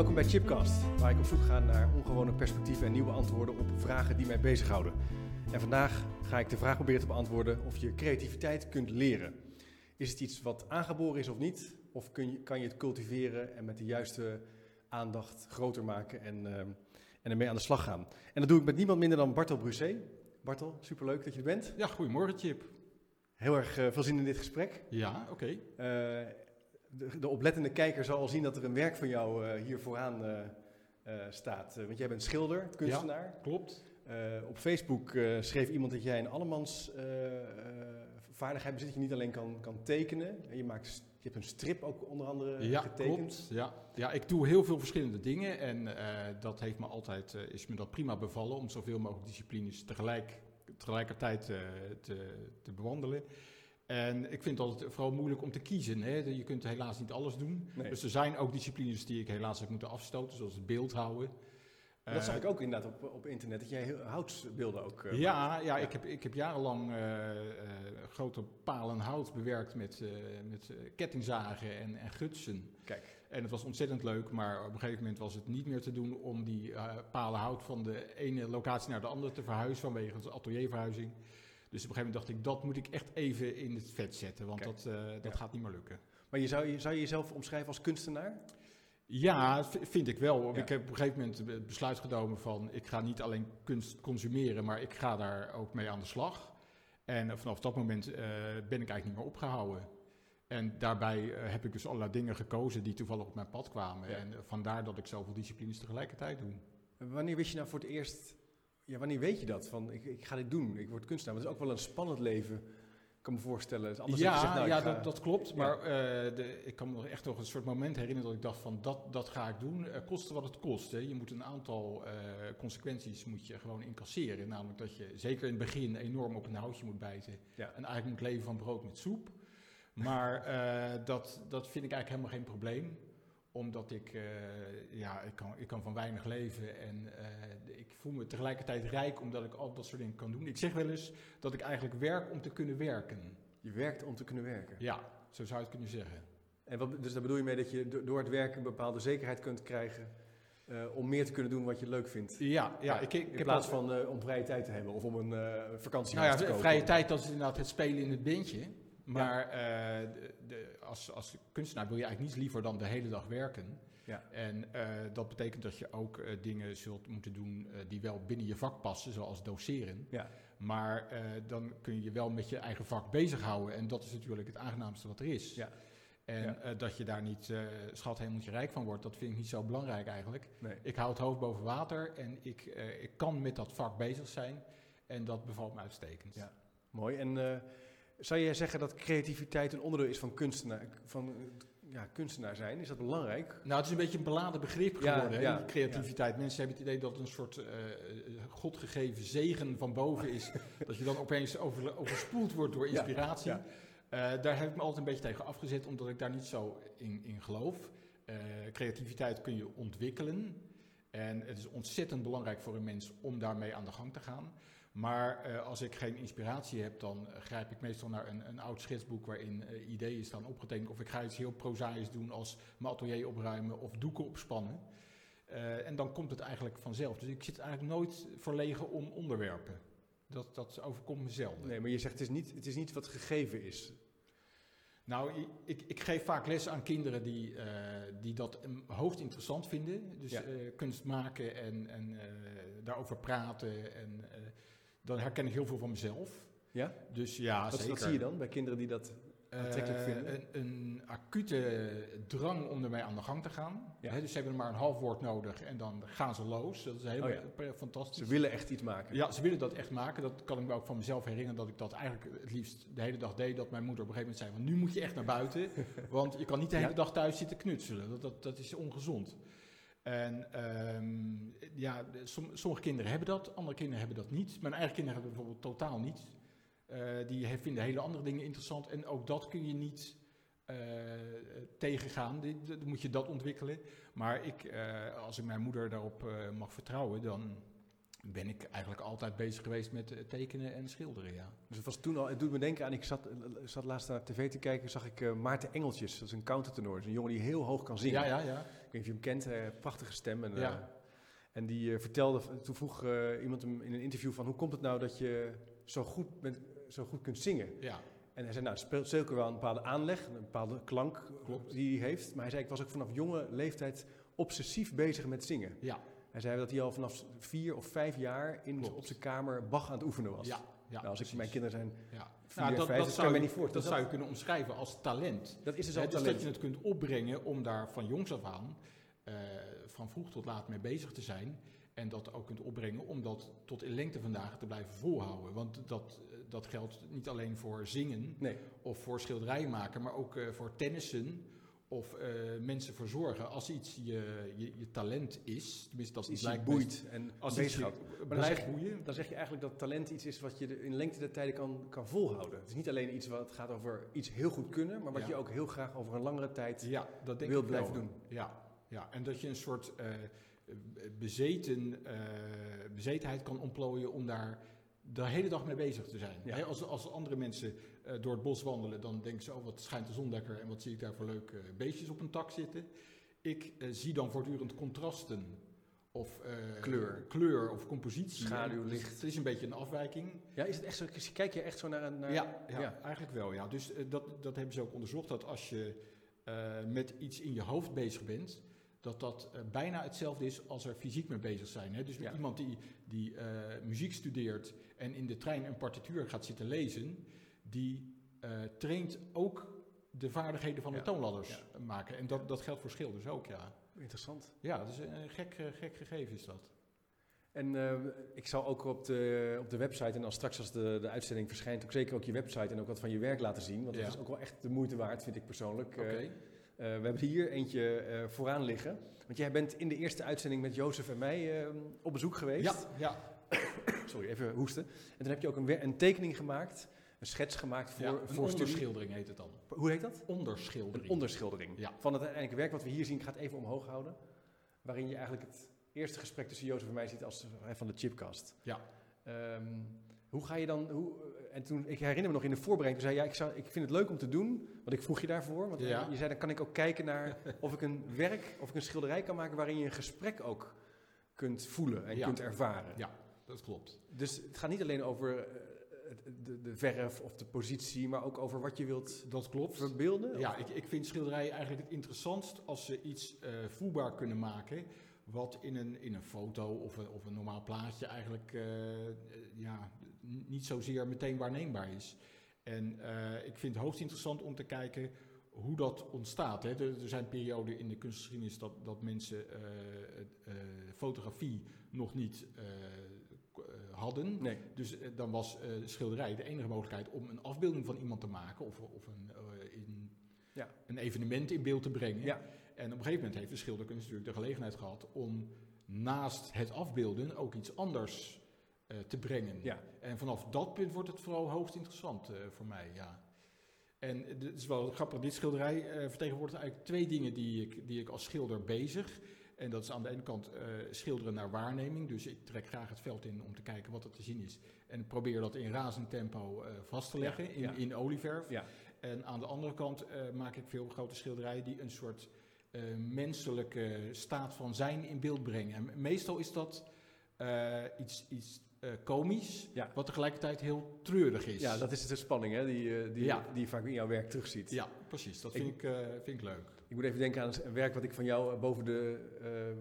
Welkom bij Chipcast, waar ik op zoek ga naar ongewone perspectieven en nieuwe antwoorden op vragen die mij bezighouden. En vandaag ga ik de vraag proberen te beantwoorden of je creativiteit kunt leren. Is het iets wat aangeboren is of niet? Of kun je, kan je het cultiveren en met de juiste aandacht groter maken en, uh, en ermee aan de slag gaan? En dat doe ik met niemand minder dan Bartel Brusset. Bartel, superleuk dat je er bent. Ja, goedemorgen Chip. Heel erg uh, veel zin in dit gesprek. Ja, oké. Okay. Uh, de, de, oplettende kijker zal al zien dat er een werk van jou uh, hier vooraan staat. want jij bent schilder, kunstenaar. Ja, klopt. op Facebook schreef iemand dat jij een allemans vaardigheid bezit. Dat je niet alleen kan, kan tekenen. Je, maakt, je hebt een strip ook onder andere ja, getekend. Klopt. Ja, ja, ik doe heel veel verschillende dingen. En dat heeft me altijd, is me dat prima bevallen om zoveel mogelijk disciplines tegelijk tegelijkertijd te, te, bewandelen. En ik vind het altijd vooral moeilijk om te kiezen. Hè. Je kunt helaas niet alles doen. Nee. Dus er zijn ook disciplines die ik helaas heb moeten afstoten, zoals het beeldhouden. Dat zag ik ook inderdaad op, op internet, dat jij houtsbeelden ook uh, ja, ja, ja, Ik, heb, ik heb jarenlang uh, grote palen hout bewerkt met, met kettingzagen en, en gutsen. Kijk. En het was ontzettend leuk, maar op een gegeven moment was het niet meer te doen om die palen hout van de ene locatie naar de andere te verhuizen vanwege de atelierverhuizing. Dus op een gegeven moment dacht ik, dat moet ik echt even in het vet zetten, want Kijk. dat, dat ja. gaat niet meer lukken. Maar je zou, zou je jezelf omschrijven als kunstenaar? Ja, vind ik wel. Ja. Ik heb op een gegeven moment het besluit genomen van ik ga niet alleen kunst consumeren, maar ik ga daar ook mee aan de slag. En vanaf dat moment uh, ben ik eigenlijk niet meer opgehouden. En daarbij uh, heb ik dus allerlei dingen gekozen die toevallig op mijn pad kwamen. Ja. En vandaar dat ik zoveel disciplines tegelijkertijd doe. Wanneer wist je nou voor het eerst, ja, wanneer weet je dat? Van ik, ik ga dit doen, ik word kunstenaar. Maar het is ook wel een spannend leven ik kan me voorstellen. Anders ja, zegt, nou, ja ga... dat, dat, klopt. Maar uh, de, ik kan me echt nog een soort moment herinneren dat ik dacht van dat, dat ga ik doen. Uh, koste wat het kost. Hè. Je moet een aantal uh, consequenties moet je gewoon incasseren. Namelijk dat je zeker in het begin enorm op een houtje moet bijten. Ja. En eigenlijk moet leven van brood met soep. Maar dat, dat vind ik eigenlijk helemaal geen probleem omdat ik, uh, ja, ik kan, ik kan van weinig leven en uh, ik voel me tegelijkertijd rijk omdat ik al dat soort dingen kan doen. Ik zeg wel eens dat ik eigenlijk werk om te kunnen werken. Je werkt om te kunnen werken? Ja, zo zou je het kunnen zeggen. En wat, dus daar bedoel je mee dat je door het werken een bepaalde zekerheid kunt krijgen uh, om meer te kunnen doen wat je leuk vindt? Ja, ja. Ik, ik, in plaats van om vrije tijd te hebben of om een vakantie nou ja, te kopen. Vrije tijd, dat is inderdaad het spelen in het bandje. Maar ja. uh, de, de, als, als kunstenaar wil je eigenlijk niets liever dan de hele dag werken. Ja. En uh, dat betekent dat je ook uh, dingen zult moeten doen die wel binnen je vak passen, zoals doseren. Ja. Maar dan kun je je wel met je eigen vak bezighouden. En dat is natuurlijk het aangenaamste wat er is. Ja. En ja. dat je daar niet schat hemeltje rijk van wordt, dat vind ik niet zo belangrijk eigenlijk. Nee. Ik hou het hoofd boven water en ik, ik kan met dat vak bezig zijn. En dat bevalt me uitstekend. Ja. Mooi. En zou jij zeggen dat creativiteit een onderdeel is van kunstenaar, van, ja, kunstenaar zijn? Is dat belangrijk? Nou, het is een beetje een beladen begrip geworden, ja, ja, creativiteit. Mensen hebben het idee dat het een soort uh, godgegeven zegen van boven is. dat je dan opeens over, overspoeld wordt door inspiratie. Uh, daar heb ik me altijd een beetje tegen afgezet, omdat ik daar niet zo in, in geloof. Uh, creativiteit kun je ontwikkelen. En het is ontzettend belangrijk voor een mens om daarmee aan de gang te gaan. Maar uh, als ik geen inspiratie heb, dan grijp ik meestal naar een, een oud schetsboek waarin uh, ideeën staan opgetekend. Of ik ga iets heel prozaïs doen als mijn atelier opruimen of doeken opspannen. Uh, en dan komt het eigenlijk vanzelf. Dus ik zit eigenlijk nooit verlegen om onderwerpen. Dat, dat overkomt me zelden. Nee, maar je zegt het is niet, het is niet wat gegeven is. Nou, ik, ik, geef vaak les aan kinderen die, uh, die dat hoogst interessant vinden. Dus ja. uh, kunst maken en, en uh, daarover praten. En dan herken ik heel veel van mezelf. Ja? Dus ja, wat, zeker. wat zie je dan bij kinderen die dat aantrekkelijk vinden? Een, een, acute drang om ermee aan de gang te gaan. Ja. He, dus ze hebben maar een half woord nodig en dan gaan ze los. Dat is heel oh ja. fantastisch. Ze willen echt iets maken. Ja, ze willen dat echt maken. Dat kan ik me ook van mezelf herinneren dat ik dat eigenlijk het liefst de hele dag deed. Dat mijn moeder op een gegeven moment zei van nu moet je echt naar buiten. want je kan niet de hele dag thuis zitten knutselen. Dat, dat, dat is ongezond. En um, ja, som, sommige kinderen hebben dat, andere kinderen hebben dat niet. Mijn eigen kinderen hebben bijvoorbeeld totaal niet. Uh, die vinden hele andere dingen interessant en ook dat kun je niet uh, tegengaan. Dan moet je dat ontwikkelen. Maar ik, uh, als ik mijn moeder daarop mag vertrouwen, dan ben ik eigenlijk altijd bezig geweest met tekenen en schilderen, ja. Dus het was toen al, het doet me denken aan, ik zat, zat laatst naar tv te kijken, zag ik Maarten Engeltjes, dat is een countertenor, dat is een jongen die heel hoog kan zingen. Ja, ja, ja. Ik weet niet of je hem kent, prachtige stem. En, ja. en die vertelde, toen vroeg iemand hem in een interview van, hoe komt het nou dat je zo goed, bent, zo goed kunt zingen? Ja. En hij zei, nou, het speelt zeker wel een bepaalde aanleg, een bepaalde klank Klopt. die hij heeft. Maar hij zei, ik was ook vanaf jonge leeftijd obsessief bezig met zingen. Ja. Hij zei dat hij al vanaf vier of vijf jaar in, op zijn kamer Bach aan het oefenen was. Ja, ja nou, als ik, mijn kinderen zijn ja. vier, nou, dat, vijf, dat, zou, je, niet voor. Dat, zou je kunnen omschrijven als talent. Dat is dus al dus talent. dat je het kunt opbrengen om daar van jongs af aan, uh, van vroeg tot laat mee bezig te zijn. En dat ook kunt opbrengen om dat tot in lengte vandaag te blijven volhouden. Want dat, dat geldt niet alleen voor zingen nee. of voor schilderijen maken, maar ook uh, voor tennissen of uh, mensen verzorgen. Als iets je, je, je talent is, tenminste dat iets lijkt boeit en als bezig maar dan zeg, boeien. dan zeg je eigenlijk dat talent iets is wat je in lengte der tijden kan, kan volhouden. Het is niet alleen iets wat gaat over iets heel goed kunnen, maar wat Ja. je ook heel graag over een langere tijd Ja, dat denk wilt ik wel. blijven doen. Ja, ja, en dat je een soort eh, bezeten, eh, bezetenheid kan ontplooien om daar de hele dag mee bezig te zijn. Ja. Als, als andere mensen eh, door het bos wandelen, dan denken ze, oh wat schijnt de zon lekker en wat zie ik daar voor leuke beestjes op een tak zitten. Ik eh, zie dan voortdurend contrasten of eh, Kleur. kleur of compositie. Schaduw, Dus licht. Het is een beetje een afwijking. Ja, is het echt zo? Kijk je echt zo naar een... naar- Ja, ja, ja. eigenlijk wel. Ja. Dus eh, dat, dat hebben ze ook onderzocht, dat als je eh, met iets in je hoofd bezig bent, dat dat eh, bijna hetzelfde is als er fysiek mee bezig zijn. Hè? Dus Ja. iemand die, die eh, muziek studeert en in de trein een partituur gaat zitten lezen, die eh, traint ook de vaardigheden van Ja. de toonladders maken. En dat, dat geldt voor schilders ook, ja. Interessant. Ja, dat is een gek, gek gegeven is dat. En ik zal ook op de, op de website, en dan straks als de, de uitzending verschijnt, ook zeker ook je website en ook wat van je werk laten zien. Want Ja. dat is ook wel echt de moeite waard, vind ik persoonlijk. We hebben hier eentje eh, vooraan liggen. Want jij bent in de eerste uitzending met Jozef en mij eh, op bezoek geweest. ja, ja, Sorry, even hoesten. En toen heb je ook een, een tekening gemaakt, een schets gemaakt voor, ja, een voor onderschildering heet het dan. Hoe heet dat? Onderschildering. Een onderschildering. Ja. Van het uiteindelijke werk wat we hier zien, ik ga het even omhoog houden. Waarin je eigenlijk het eerste gesprek tussen Jozef en mij ziet als eh, van de chipcast. Ja. Ehm, hoe ga je dan, hoe, en toen, ik herinner me nog in de voorbereiding, toen zei ja, ik, zou, ik vind het leuk om te doen, want ik vroeg je daarvoor. Want Ja. je zei, dan kan ik ook kijken naar of ik een werk, of ik een schilderij kan maken waarin je een gesprek ook kunt voelen en Ja. kunt ervaren. Ja, dat klopt. Dus het gaat niet alleen over eh, de, de verf of de positie, maar ook over wat je wilt Dat klopt. verbeelden. Ja, ik, ik vind schilderijen eigenlijk het interessantst als ze iets eh, voelbaar kunnen maken. Wat in een, in een foto of een, of een normaal plaatje eigenlijk eh, ja, niet zozeer meteen waarneembaar is. En eh, ik vind het hoogst interessant om te kijken hoe dat ontstaat. Hè. Er, er zijn perioden in de kunstgeschiedenis dat, dat mensen eh, eh, fotografie nog niet hadden. Nee. Dus dan was schilderij de enige mogelijkheid om een afbeelding van iemand te maken of, of een, in, Ja. een evenement in beeld te brengen. Ja. En op een gegeven moment heeft de schilderkunst natuurlijk de gelegenheid gehad om naast het afbeelden ook iets anders te brengen. Ja. En vanaf dat punt wordt het vooral hoogst interessant eh, voor mij, ja. En het is wel grappig, dit schilderij eh, vertegenwoordigt eigenlijk twee dingen die ik, die ik als schilder bezig. En dat is aan de ene kant eh, schilderen naar waarneming. Dus ik trek graag het veld in om te kijken wat er te zien is. En probeer dat in razend tempo eh, vast te Ja, leggen in, ja. in olieverf. Ja. En aan de andere kant eh, maak ik veel grote schilderijen die een soort eh, menselijke staat van zijn in beeld brengen. En meestal is dat eh, iets, iets eh, komisch, Ja. wat tegelijkertijd heel treurig is. Ja, dat is de spanning hè, die, eh, die, Ja. die je vaak in jouw werk terugziet. Ja, precies. Dat vind ik, eh, vind ik leuk. Ik moet even denken aan een werk wat ik van jou boven de,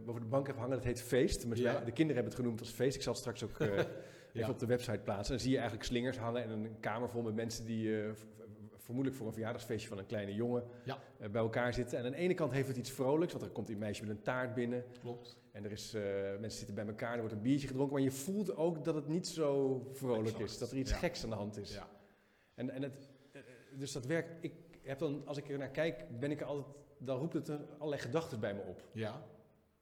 boven de bank heb hangen. Dat heet Feest. Maar Ja. De kinderen hebben het genoemd als Feest. Ik zal het straks ook even op de website plaatsen. Dan zie je eigenlijk slingers hangen en een kamer vol met mensen die vermoedelijk voor een verjaardagsfeestje van een kleine jongen bij elkaar zitten. En aan de ene kant heeft het iets vrolijks, want er komt een meisje met een taart binnen. Klopt. En er is, eh, mensen zitten bij elkaar, er wordt een biertje gedronken. Maar je voelt ook dat het niet zo vrolijk Exact. is. Dat er iets Ja. geks aan de hand is. Ja. En, en het, dus dat werk, ik heb dan, als ik er naar kijk, ben ik er altijd, dan roept het er allerlei gedachten bij me op. Ja,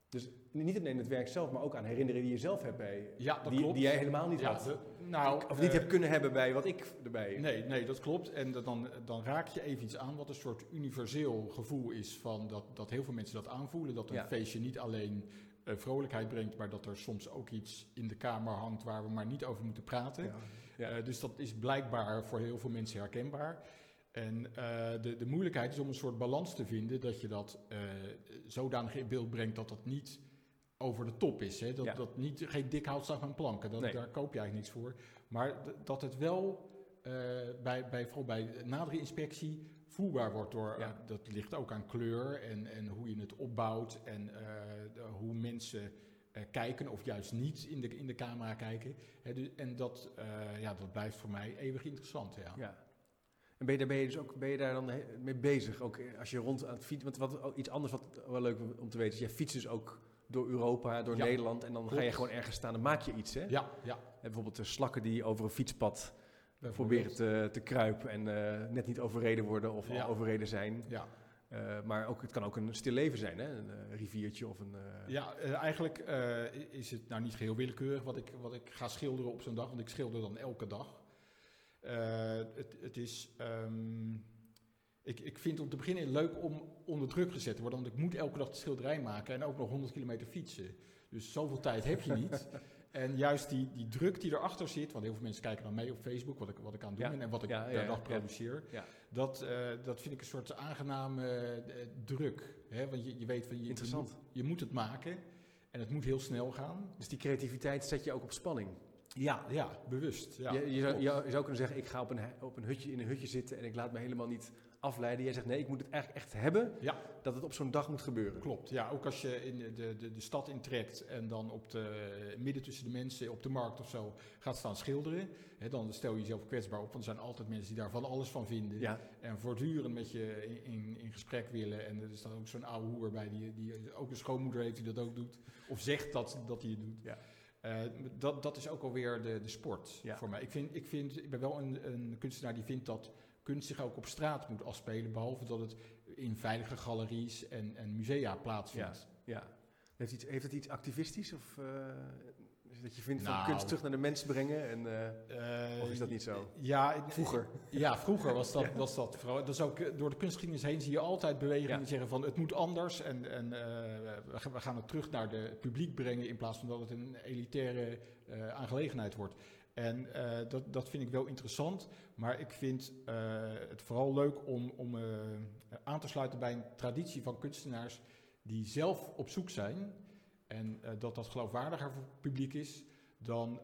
Dus niet alleen het werk zelf, maar ook aan herinneringen die je zelf hebt bij, ja dat die, klopt. die jij helemaal niet ja, had. de- nou, of niet eh, hebt kunnen hebben bij wat ik erbij. Nee, nee, dat klopt. En dat dan, dan raak je even iets aan wat een soort universeel gevoel is van dat, dat heel veel mensen dat aanvoelen. Dat een Ja. feestje niet alleen vrolijkheid brengt, maar dat er soms ook iets in de kamer hangt waar we maar niet over moeten praten. Ja. dus dat is blijkbaar voor heel veel mensen herkenbaar. En de, de moeilijkheid is om een soort balans te vinden dat je dat zodanig in beeld brengt dat dat niet over de top is. Hè? Dat, dat niet, geen dik houtslag aan planken, dat, daar koop je eigenlijk niks voor. Maar dat het wel bij, bij, vooral bij nadere inspectie voelbaar wordt door, ja. dat ligt ook aan kleur en, en hoe je het opbouwt en de, hoe mensen uh, kijken of juist niet in de, in de camera kijken. Dus, en dat, ja, dat blijft voor mij eeuwig interessant. Ja. ja. En ben je, daar, ben je, dus ook, ben je daar dan mee bezig? Ook als je rond aan het fietsen. Want wat, iets anders wat wel leuk om te weten is, jij fietst dus ook door Europa, door Nederland. En dan ga je gewoon ergens staan en maak je iets. Hè? Ja, ja. En bijvoorbeeld de slakken die over een fietspad proberen te, te kruipen en uh, net niet overreden worden of al overreden zijn. Ja. Uh, maar ook, het kan ook een stil leven zijn, hè? een uh, riviertje of een... Ja, eigenlijk is het nou niet geheel willekeurig wat ik, wat ik ga schilderen op zo'n dag, want ik schilder dan elke dag. het, het is... Um, ik, ik vind het om te beginnen leuk om onder druk gezet te worden. Want ik moet elke dag de schilderij maken en ook nog 100 kilometer fietsen. Dus zoveel tijd heb je niet. en juist die, die druk die erachter zit, want heel veel mensen kijken dan mee op Facebook, wat ik, wat ik aan het doen ben en wat ik per dag produceer. Dat, uh, dat vind ik een soort aangename uh, druk. Hè? Want je, je weet van je, Interessant. Je, je moet het maken en het moet heel snel gaan. Dus die creativiteit zet je ook op spanning? Ja, ja bewust. Ja, je, je, zou, je, zou, kunnen zeggen, ik ga op een, op een hutje in een hutje zitten en ik laat me helemaal niet afleiden. Jij zegt nee, ik moet het eigenlijk echt hebben ja. dat het op zo'n dag moet gebeuren. Klopt, ja. Ook als je in de, de, de stad intrekt en dan op de, midden tussen de mensen op de markt of zo gaat staan schilderen. Hè, dan stel je jezelf kwetsbaar op, want er zijn altijd mensen die daar van alles van vinden. Ja. En voortdurend met je in, in, gesprek willen. En er staat ook zo'n oude hoer bij die, die ook een schoonmoeder heeft die dat ook doet. Of zegt dat, dat hij het doet. Ja. Uh, dat, dat is ook alweer de, de sport ja. voor mij. Ik, vind, ik, vind, ik ben wel een, een kunstenaar die vindt dat kunst zich ook op straat moet afspelen, behalve dat het in veilige galeries en, en musea plaatsvindt. Ja, ja. Heeft, iets, heeft het iets activistisch? Of uh, dat je vindt van nou. kunst terug naar de mensen brengen? En, uh, of is dat niet zo? Ja, vroeger. Ja, vroeger was dat, was dat vooral. Dat is ook, door de kunstgeschiedenis heen zie je altijd bewegingen die zeggen van het moet anders. En, en we gaan het terug naar het publiek brengen in plaats van dat het een elitaire aangelegenheid wordt. En uh, dat, dat vind ik wel interessant, maar ik vind uh, het vooral leuk om, om uh, aan te sluiten bij een traditie van kunstenaars die zelf op zoek zijn. En dat dat geloofwaardiger voor het publiek is dan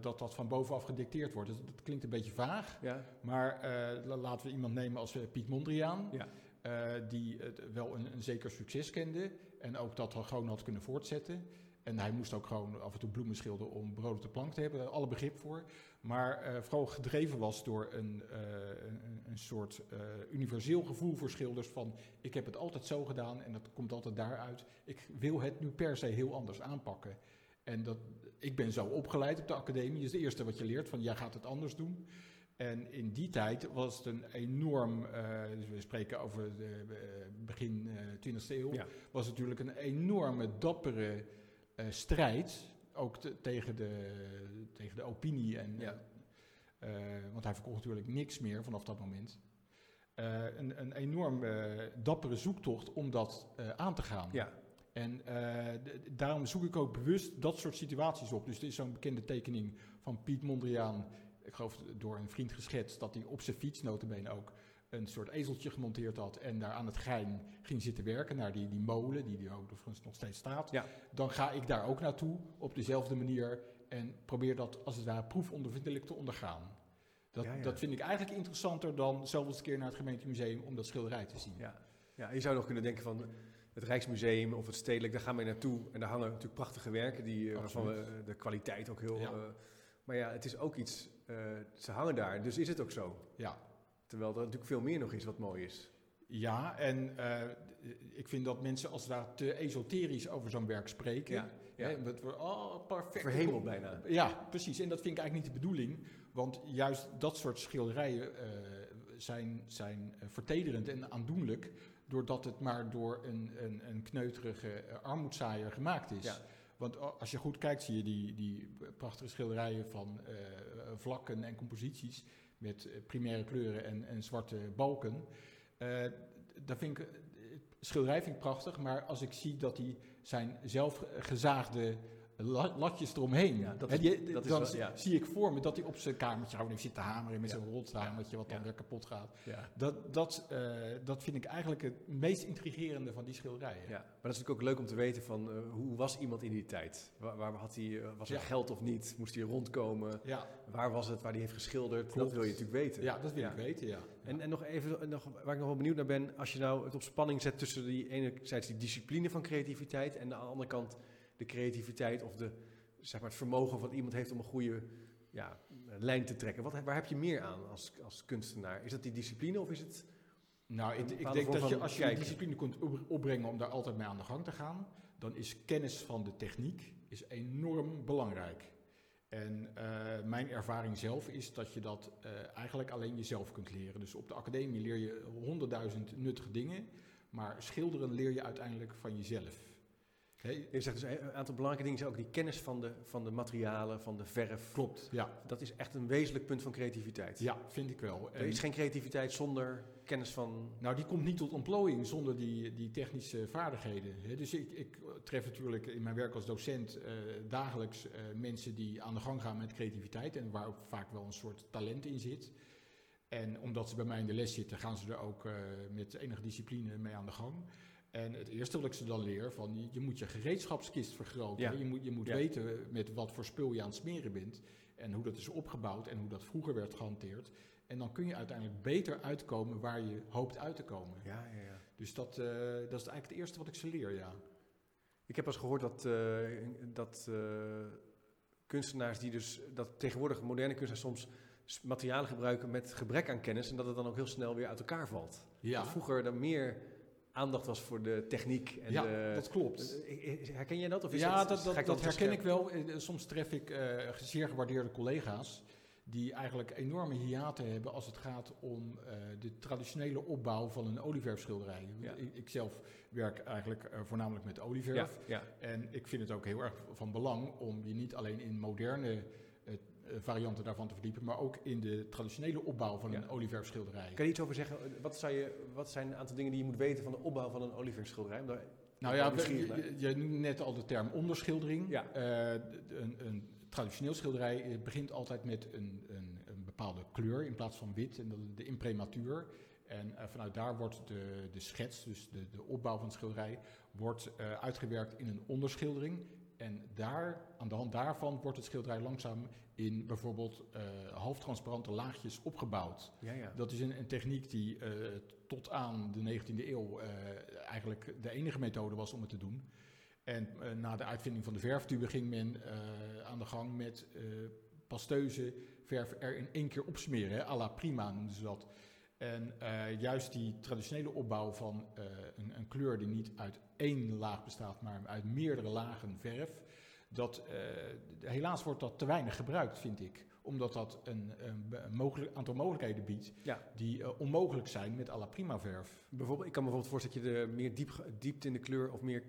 dat dat van bovenaf gedicteerd wordt. Dus dat klinkt een beetje vaag, ja. maar laten we iemand nemen als Piet Mondriaan. Ja. die wel een, een zeker succes kende en ook dat gewoon had kunnen voortzetten. En hij moest ook gewoon af en toe bloemen schilderen om brood op de plank te hebben. Alle begrip voor. Maar uh, vooral gedreven was door een, uh, een, een, soort uh, universeel gevoel voor schilders van... ik heb het altijd zo gedaan en dat komt altijd daaruit. Ik wil het nu per se heel anders aanpakken. En dat, ik ben zo opgeleid op de academie. Dat is het eerste wat je leert, van jij gaat het anders doen. En in die tijd was het een enorm, dus we spreken over de begin 20e eeuw... was het natuurlijk een enorme, dappere uh, strijd, ook tegen, de, tegen de opinie. En, ja. uh, want hij verkocht natuurlijk niks meer vanaf dat moment. Een, een enorm dappere zoektocht om dat aan te gaan. Ja. En daarom zoek ik ook bewust dat soort situaties op. Dus er is zo'n bekende tekening van Piet Mondriaan, ik geloof door een vriend geschetst, dat hij op zijn fiets, notabene ook, een soort ezeltje gemonteerd had en daar aan het gein ging zitten werken, naar die, die molen, die, die ook nog steeds staat, ja. dan ga ik daar ook naartoe op dezelfde manier en probeer dat als het ware proefondervindelijk te ondergaan. Dat, dat vind ik eigenlijk interessanter dan zelfs eens een keer naar het gemeentemuseum om dat schilderij te zien. Ja. ja, je zou nog kunnen denken van het Rijksmuseum of het Stedelijk, daar gaan we naartoe en daar hangen natuurlijk prachtige werken die, eh, waarvan we de kwaliteit ook heel... Uh, maar ja, het is ook iets, uh, ze hangen daar, dus is het ook zo. Ja, Terwijl er natuurlijk veel meer nog is wat mooi is. Ja, en uh, ik vind dat mensen als daar te esoterisch over zo'n werk spreken. Ja, ja. Hè, we, oh, perfect. Verhemeld bijna. Ja, precies. En dat vind ik eigenlijk niet de bedoeling. Want juist dat soort schilderijen uh, zijn, zijn vertederend en aandoenlijk. Doordat het maar door een, een, een kneuterige armoedzaaier gemaakt is. Ja. Want als je goed kijkt, zie je die, die prachtige schilderijen van uh, vlakken en composities met eh, primaire kleuren en, en zwarte balken. Uh, vind ik, schilderij vind ik prachtig, maar als ik zie dat hij zijn zelfgezaagde latjes eromheen. Ja, dat is, dat dan zie ik voor me dat hij op zijn kamertje gewoon zit te hameren met ja. zijn rothamertje wat dan weer kapot gaat. Dat, dat, uh, dat vind ik eigenlijk het meest intrigerende van die schilderijen. Ja, maar dat is natuurlijk ook leuk om te weten van uh, hoe was iemand in die tijd? Waar, waar had hij, uh, was er geld of niet? Moest hij rondkomen? Waar was het waar hij heeft geschilderd? Klopt. Dat wil je natuurlijk weten. Ja, dat wil ik weten, ja. En, en nog even, nog, waar ik nog wel benieuwd naar ben, als je nou het op spanning zet tussen die enerzijds die discipline van creativiteit en aan de andere kant de creativiteit of de, zeg maar, het vermogen wat iemand heeft om een goede ja, lijn te trekken. Wat, waar heb je meer aan als, als kunstenaar? Is dat die discipline of is het. Nou, ik, ik denk dat je, als je die discipline kunt opbrengen om daar altijd mee aan de gang te gaan, dan is kennis van de techniek is enorm belangrijk. En uh, mijn ervaring zelf is dat je dat uh, eigenlijk alleen jezelf kunt leren. Dus op de academie leer je honderdduizend nuttige dingen, maar schilderen leer je uiteindelijk van jezelf. Je zegt dus een aantal belangrijke dingen zijn ook die kennis van de, van de materialen, van de verf. Klopt, ja. Dat is echt een wezenlijk punt van creativiteit. Ja, vind ik wel. Er is geen creativiteit zonder kennis van... Nou, die komt niet tot ontplooiing zonder die, die technische vaardigheden. Dus ik, ik tref natuurlijk in mijn werk als docent uh, dagelijks uh, mensen die aan de gang gaan met creativiteit en waar ook vaak wel een soort talent in zit. En omdat ze bij mij in de les zitten, gaan ze er ook uh, met enige discipline mee aan de gang. En het eerste wat ik ze dan leer, van je, moet je gereedschapskist vergroten. Je moet, je moet weten met wat voor spul je aan het smeren bent. En hoe dat is opgebouwd en hoe dat vroeger werd gehanteerd. En dan kun je uiteindelijk beter uitkomen waar je hoopt uit te komen. Ja, ja, ja. Dus dat, uh, dat is eigenlijk het eerste wat ik ze leer, ja. Ik heb eens gehoord dat, uh, dat uh, kunstenaars die dus, dat tegenwoordig moderne kunstenaars soms materialen gebruiken met gebrek aan kennis en dat het dan ook heel snel weer uit elkaar valt. Ja. Dat vroeger dan meer aandacht was voor de techniek. En ja, dat klopt. Herken jij dat? Of is ja, dat, dat, dat, herken ik wel. Eh, soms tref ik uh, zeer gewaardeerde collega's die eigenlijk enorme hiaten hebben als het gaat om uh, de traditionele opbouw van een olieverfschilderij. Ja. Ik, ik, zelf werk eigenlijk uh, voornamelijk met olieverf. Ja, ja. En ik vind het ook heel erg van belang om je niet alleen in moderne eh, varianten daarvan te verdiepen, maar ook in de traditionele opbouw van een olieverfschilderij. Kan je iets over zeggen? Wat, zou je, wat zijn een aantal dingen die je moet weten van de opbouw van een olieverfschilderij? Nou ja, je, je, noemde net al de term onderschildering. Ja. Uh, een, een, traditioneel schilderij eh, begint altijd met een, een, een, bepaalde kleur in plaats van wit, en dat is de imprematuur. En uh, vanuit daar wordt de, de schets, dus de, de opbouw van het schilderij, wordt uh, uitgewerkt in een onderschildering. En daar, aan de hand daarvan wordt het schilderij langzaam in bijvoorbeeld uh, halftransparante laagjes opgebouwd. Ja, ja. Dat is een, een techniek die uh, tot aan de 19e eeuw uh, eigenlijk de enige methode was om het te doen. En na de uitvinding van de verftube ging men aan de gang met pasteuze verf er in één keer opsmeren. Hè, à la prima noemden ze dat. En juist die traditionele opbouw van een, een kleur die niet uit één laag bestaat, maar uit meerdere lagen verf dat, uh, helaas wordt dat te weinig gebruikt, vind ik. Omdat dat een, een, mogelijk, aantal mogelijkheden biedt die onmogelijk zijn met alla prima verf. Bijvoorbeeld, ik kan me bijvoorbeeld voorstellen dat je er meer diep, diepte in de kleur of meer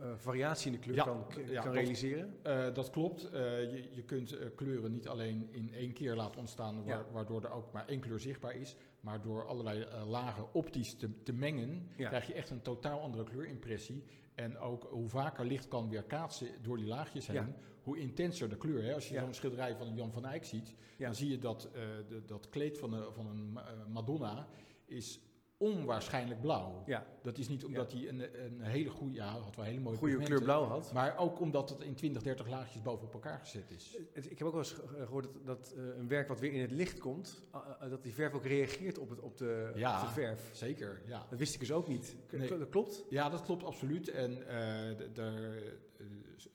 uh, variatie in de kleur kan, ja, kan realiseren? Dat, dat klopt. je, je kunt kleuren niet alleen in één keer laten ontstaan, wa waardoor er ook maar één kleur zichtbaar is. Maar door allerlei lagen optisch te, te mengen, krijg je echt een totaal andere kleurimpressie. En ook hoe vaker licht kan weerkaatsen door die laagjes heen, hoe intenser de kleur. Hè? Als je zo'n schilderij van Jan van Eyck ziet, dan zie je dat de, dat kleed van, de, van een Madonna is onwaarschijnlijk blauw. Ja. Dat is niet omdat hij een, een hele goede, ja, had wel hele mooie goede kleur blauw had. Maar ook omdat het in 20, 30 laagjes bovenop elkaar gezet is. Ik heb ook wel eens gehoord dat, dat uh, een werk wat weer in het licht komt, uh, dat die verf ook reageert op, het, op, de, ja, op de verf. zeker. Ja. Dat wist ik dus ook niet. Nee. Dat klopt? Ja, dat klopt absoluut. En uh, de,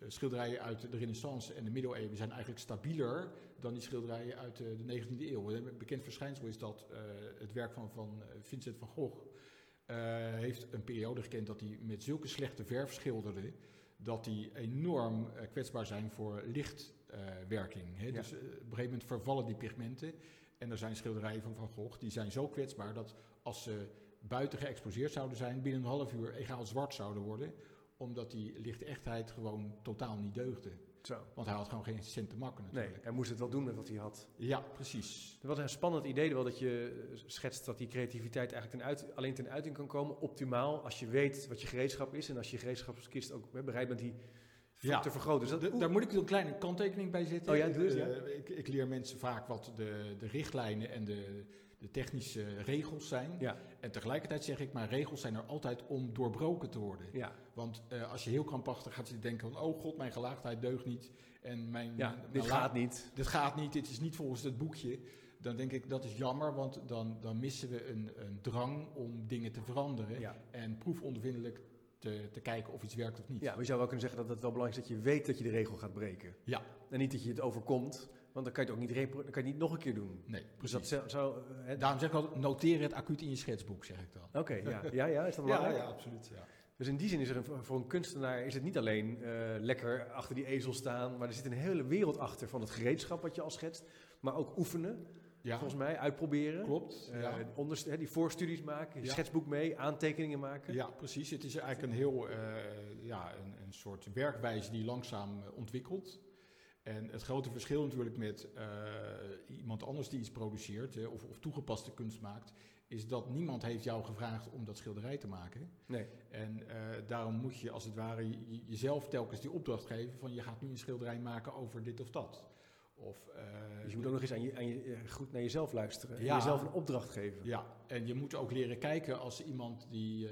schilderijen uit de Renaissance en de middeleeuwen zijn eigenlijk stabieler dan die schilderijen uit de, de 19e eeuw. Een bekend verschijnsel is dat uh, het werk van, van Vincent van Gogh uh, heeft een periode gekend dat hij met zulke slechte verf schilderde dat die enorm kwetsbaar zijn voor lichtwerking. Ja. Dus op een gegeven moment vervallen die pigmenten. En er zijn schilderijen van Van Gogh die zijn zo kwetsbaar dat als ze buiten geëxposeerd zouden zijn, binnen een half uur egaal zwart zouden worden omdat die lichtechtheid gewoon totaal niet deugde. Zo. Want hij had gewoon geen cent te makken natuurlijk. Nee, hij moest het wel doen met wat hij had. Ja, precies. Wat een spannend idee wel dat je schetst dat die creativiteit eigenlijk ten uit, alleen ten uiting kan komen. Optimaal als je weet wat je gereedschap is en als je gereedschapskist ook bereid bent die ja. te vergroten. Dus dat, daar moet ik een kleine kanttekening bij zetten. Oh ja, dus, ja. ik, ik, leer mensen vaak wat de, de richtlijnen en de, de technische regels zijn. Ja. En tegelijkertijd zeg ik, maar regels zijn er altijd om doorbroken te worden. Ja. Want uh, als je heel krampachtig gaat zitten denken van, oh god, mijn gelaagdheid deugt niet. En mijn, ja, dit gaat niet. Dit gaat niet, dit is niet volgens het boekje. Dan denk ik, dat is jammer, want dan, dan missen we een, een drang om dingen te veranderen. En proefondervindelijk te, te, kijken of iets werkt of niet. Ja, maar je zou wel kunnen zeggen dat het wel belangrijk is dat je weet dat je de regel gaat breken. Ja. En niet dat je het overkomt, want dan kan je het ook niet, dan kan je niet nog een keer doen. Nee, dus dat zou, uh, Daarom zeg ik al, noteer het acuut in je schetsboek, zeg ik dan. Oké, ja. ja. Ja, is dat belangrijk? Ja, ja absoluut. Ja. Dus in die zin is er een, voor een kunstenaar is het niet alleen uh, lekker achter die ezel staan, maar er zit een hele wereld achter van het gereedschap wat je al schetst, maar ook oefenen. Ja. Volgens mij uitproberen. Klopt. Uh, ja. onder, die voorstudies maken, je schetsboek mee, aantekeningen maken. Ja, precies. Het is eigenlijk een heel uh, ja, een, een, soort werkwijze die langzaam ontwikkelt. En het grote verschil natuurlijk met uh, iemand anders die iets produceert of, of, toegepaste kunst maakt, is dat niemand heeft jou gevraagd om dat schilderij te maken. Nee. En uh, daarom moet je als het ware jezelf telkens die opdracht geven van je gaat nu een schilderij maken over dit of dat. Of, uh, dus je moet ook nog eens aan je, aan je, goed naar jezelf luisteren. Ja, en jezelf een opdracht geven. Ja, en je moet ook leren kijken als iemand die,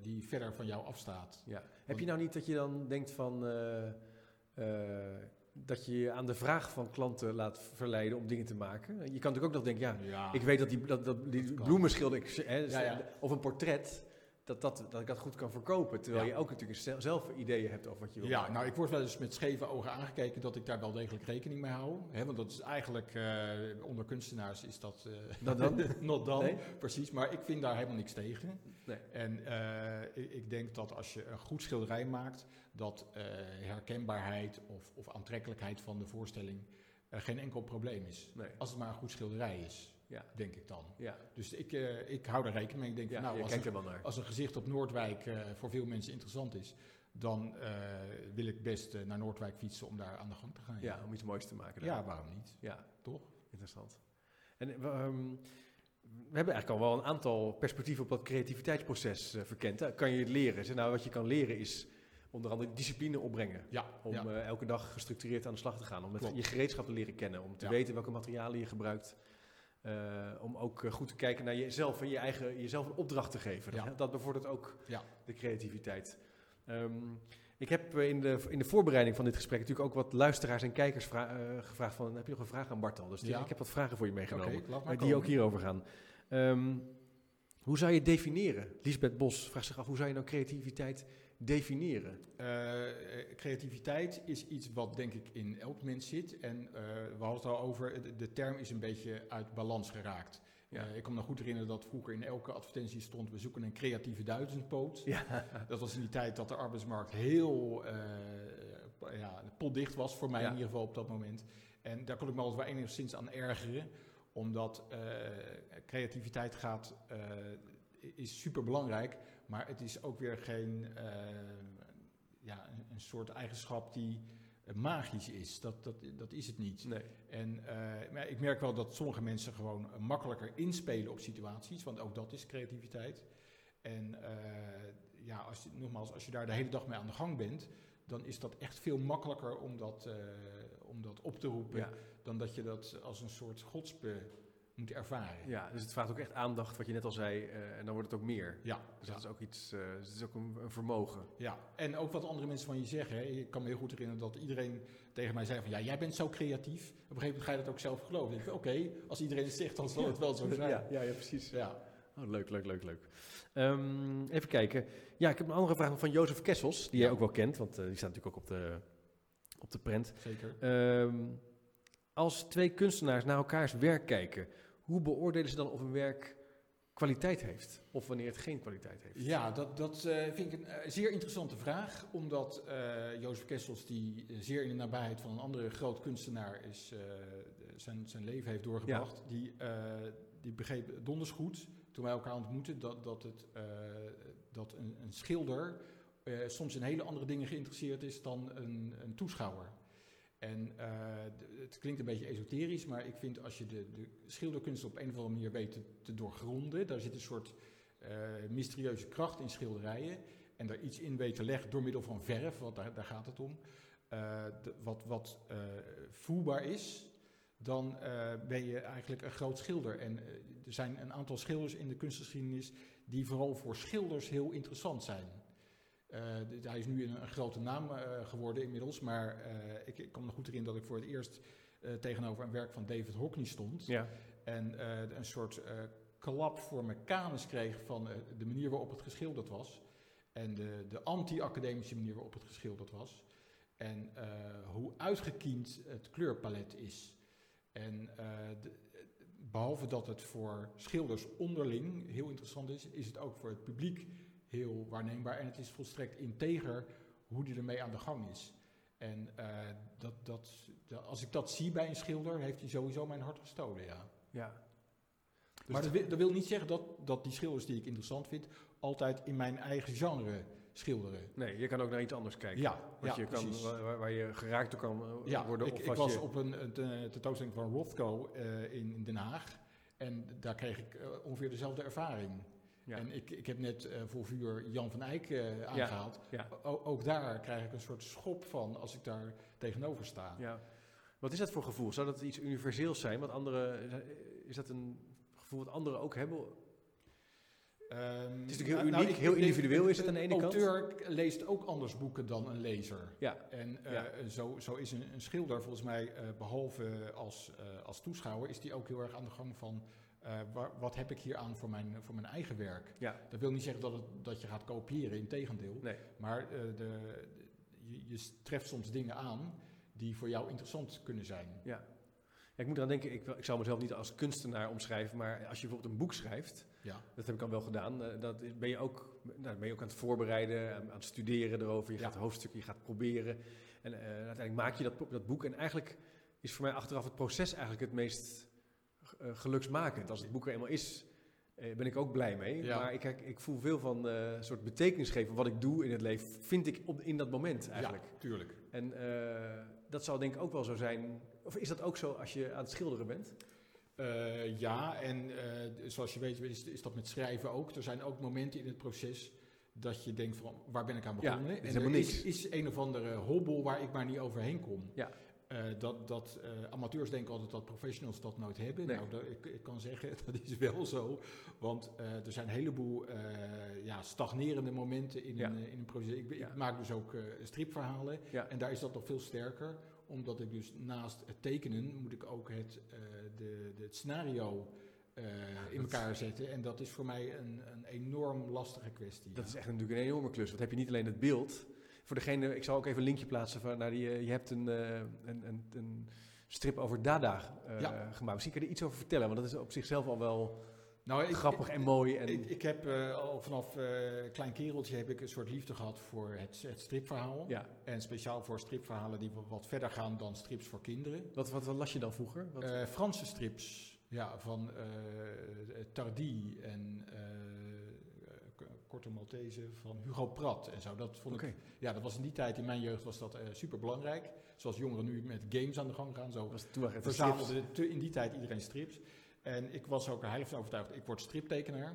die verder van jou afstaat. Ja. Heb je nou niet dat je dan denkt van dat je je aan de vraag van klanten laat verleiden om dingen te maken. Je kan natuurlijk ook nog denken, ja, ik weet dat die, dat, dat, die bloemenschilder, of een portret, dat, dat, dat ik dat goed kan verkopen. Terwijl je ook natuurlijk zelf ideeën hebt over wat je wil Ja, nou ik word wel eens met scheve ogen aangekeken dat ik daar wel degelijk rekening mee hou. Hè, want dat is eigenlijk, uh, onder kunstenaars is dat... Uh, dan? not dan, precies. Maar ik vind daar helemaal niks tegen. Nee. En uh, ik, denk dat als je een goed schilderij maakt, dat herkenbaarheid of, of aantrekkelijkheid van de voorstelling geen enkel probleem is. Nee. Als het maar een goed schilderij is ja. denk ik dan. Ja. Dus ik, ik hou daar rekening mee. Ik denk, ja, van, nou, als, een, als een gezicht op Noordwijk voor veel mensen interessant is, dan uh, wil ik best naar Noordwijk fietsen om daar aan de gang te gaan. Ja, om iets moois te maken. Daar. Ja, waarom niet? Ja, toch? Interessant. En um, we hebben eigenlijk al wel een aantal perspectieven op dat creativiteitsproces verkend. Hè? Kan je het leren? Zeg, nou, wat je kan leren is onder andere discipline opbrengen. Ja, om elke dag gestructureerd aan de slag te gaan. Om met je gereedschap te leren kennen. Om te weten welke materialen je gebruikt. Uh, om ook eh, goed te kijken naar jezelf en je eigen, jezelf een opdracht te geven. Dat, bevordert ook de creativiteit. Um, ik heb in de, in de voorbereiding van dit gesprek natuurlijk ook wat luisteraars en kijkers uh, gevraagd van, heb je nog een vraag aan Bartel? Dus ja. ik heb wat vragen voor je meegenomen, okay, die ook hierover gaan. Um, hoe zou je definiëren? Lisbeth Bos vraagt zich af, hoe zou je nou creativiteit definiëren? Uh, creativiteit is iets wat denk ik in elk mens zit. En uh, we hadden het al over, de, term is een beetje uit balans geraakt. Ja. Uh, ik kan me nog goed herinneren dat vroeger in elke advertentie stond: we zoeken een creatieve duizendpoot. Ja. Dat was in die tijd dat de arbeidsmarkt heel ja, potdicht was, voor mij in ieder geval op dat moment. En daar kon ik me altijd wel enigszins aan ergeren, omdat creativiteit gaat, is super belangrijk. Maar het is ook weer geen ja, een, een, soort eigenschap die magisch is. Dat, dat, dat is het niet. Nee. En uh, maar ik merk wel dat sommige mensen gewoon makkelijker inspelen op situaties, want ook dat is creativiteit. En uh, ja, als je, nogmaals, als je daar de hele dag mee aan de gang bent, dan is dat echt veel makkelijker om dat, om dat op te roepen, dan dat je dat als een soort godsbe moet ervaren. Ja, dus het vraagt ook echt aandacht, wat je net al zei, uh, en dan wordt het ook meer. Ja. Dus dat is ook iets, uh, het is ook een, een, vermogen. Ja, en ook wat andere mensen van je zeggen. Hè. Ik kan me heel goed herinneren dat iedereen tegen mij zei van, ja, jij bent zo creatief. Op een gegeven moment ga je dat ook zelf geloven. Oké, als iedereen het zegt, dan zal het wel zo zijn. Ja, ja, ja precies. Ja. Oh, leuk, leuk, leuk, leuk. Um, even kijken. Ja, ik heb een andere vraag van Jozef Kessels, die jij ook wel kent, want uh, die staat natuurlijk ook op de, op de prent. Zeker. Um, als twee kunstenaars naar elkaars werk kijken, hoe beoordelen ze dan of een werk kwaliteit heeft of wanneer het geen kwaliteit heeft? Ja, dat, dat uh, vind ik een uh, zeer interessante vraag, omdat uh, Jozef Kessels, die zeer in de nabijheid van een andere groot kunstenaar is, zijn, zijn leven heeft doorgebracht, die, die begreep donders goed toen wij elkaar ontmoetten dat, dat, het, dat een, een schilder soms in hele andere dingen geïnteresseerd is dan een, een toeschouwer. En het klinkt een beetje esoterisch, maar ik vind als je de, de schilderkunst op een of andere manier weet te, doorgronden, daar zit een soort mysterieuze kracht in schilderijen en daar iets in weet te leggen door middel van verf, want daar, daar gaat het om, wat, wat voelbaar is, dan ben je eigenlijk een groot schilder. En er zijn een aantal schilders in de kunstgeschiedenis die vooral voor schilders heel interessant zijn. Uh, hij is nu een, een grote naam uh, geworden inmiddels, maar uh, ik, ik kan me goed erin dat ik voor het eerst tegenover een werk van David Hockney stond. Ja. En een soort klap voor mijn kanus kreeg van de manier waarop het geschilderd was. En de, de anti-academische manier waarop het geschilderd was. En hoe uitgekiend het kleurpalet is. En de, behalve dat het voor schilders onderling heel interessant is, is het ook voor het publiek heel waarneembaar. En het is volstrekt integer hoe die ermee aan de gang is. En uh, dat, dat, als ik dat zie bij een schilder, heeft hij sowieso mijn hart gestolen, ja. ja. Dus maar dat wil, dat wil, niet zeggen dat, dat die schilders die ik interessant vind, altijd in mijn eigen genre schilderen. Nee, je kan ook naar iets anders kijken. Ja, wat je kan, waar, waar, je geraakt door kan eh, ja, worden. Ik, of ik was op een, een tentoonstelling van Rothko uh, in Den Haag. En daar kreeg ik uh, ongeveer dezelfde ervaring. Ja. En ik, ik heb net uh, voor vuur Jan van Eyck uh, aangehaald. Ja, ja. ook daar krijg ik een soort schop van als ik daar tegenover sta. Ja. Wat is dat voor gevoel? Zou dat iets universeels zijn? Wat andere, is dat een gevoel wat anderen ook hebben? Um, het is natuurlijk heel nou, nou, uniek, heel individueel is het aan de ene kant. Een auteur leest ook anders boeken dan een lezer. Ja. En uh, Zo, zo is een, een, schilder volgens mij, uh, behalve als, uh, als toeschouwer, is die ook heel erg aan de gang van... Waar, wat heb ik hier aan voor mijn, voor mijn eigen werk? Ja. Dat wil niet zeggen dat, het, dat je gaat kopiëren, in tegendeel. Nee. Maar de, de, je, je treft soms dingen aan die voor jou interessant kunnen zijn. Ja. Ja, ik moet eraan denken, ik, ik zou mezelf niet als kunstenaar omschrijven, maar als je bijvoorbeeld een boek schrijft, ja. dat heb ik al wel gedaan, uh, dat ben je ook, nou, ben je ook aan het voorbereiden, aan, het studeren erover, je gaat hoofdstukken, je gaat proberen. En uiteindelijk maak je dat, dat boek en eigenlijk is voor mij achteraf het proces eigenlijk het meest uh, geluksmakend. Als het boek er eenmaal is, ben ik ook blij mee. Ja. Maar ik, ik, voel veel van een soort betekenis geven wat ik doe in het leven, vind ik op, in dat moment eigenlijk. Ja, tuurlijk. En dat zou denk ik ook wel zo zijn of is dat ook zo als je aan het schilderen bent? Ja, en zoals je weet is, is, dat met schrijven ook. Er zijn ook momenten in het proces dat je denkt van waar ben ik aan begonnen? Ja, en er is, is, een of andere hobbel waar ik maar niet overheen kom. Ja. Uh, dat dat amateurs denken altijd dat professionals dat nooit hebben. Nee. Nou, dat, ik, ik, kan zeggen, dat is wel zo. Want er zijn een heleboel ja, stagnerende momenten in, een, in een proces. Ik, ik maak dus ook stripverhalen. En daar is dat nog veel sterker omdat ik dus naast het tekenen moet ik ook het, de, de, het scenario uh, in elkaar zetten. En dat is voor mij een, een enorm lastige kwestie. Dat is echt natuurlijk een enorme klus. Want heb je niet alleen het beeld. Voor degene, ik zal ook even een linkje plaatsen van naar die. Uh, je hebt een, een, een, een, strip over Dada ja. gemaakt. Misschien kun je er iets over vertellen, want dat is op zichzelf al wel nou, grappig en mooi. En... Ik, ik heb uh, al vanaf uh, klein kereltje heb ik een soort liefde gehad voor het, het stripverhaal. Ja. En speciaal voor stripverhalen die wat verder gaan dan strips voor kinderen. Wat, wat, wat las je dan vroeger? Wat... Franse strips, ja, van Tardy en Korte Maltese van Hugo Pratt en zo. Dat vond ik, ja, dat was in die tijd, in mijn jeugd was dat super belangrijk. Zoals jongeren nu met games aan de gang gaan. Zo was verzamelde in die tijd iedereen strips. En ik was ook heilig overtuigd, ik word striptekenaar.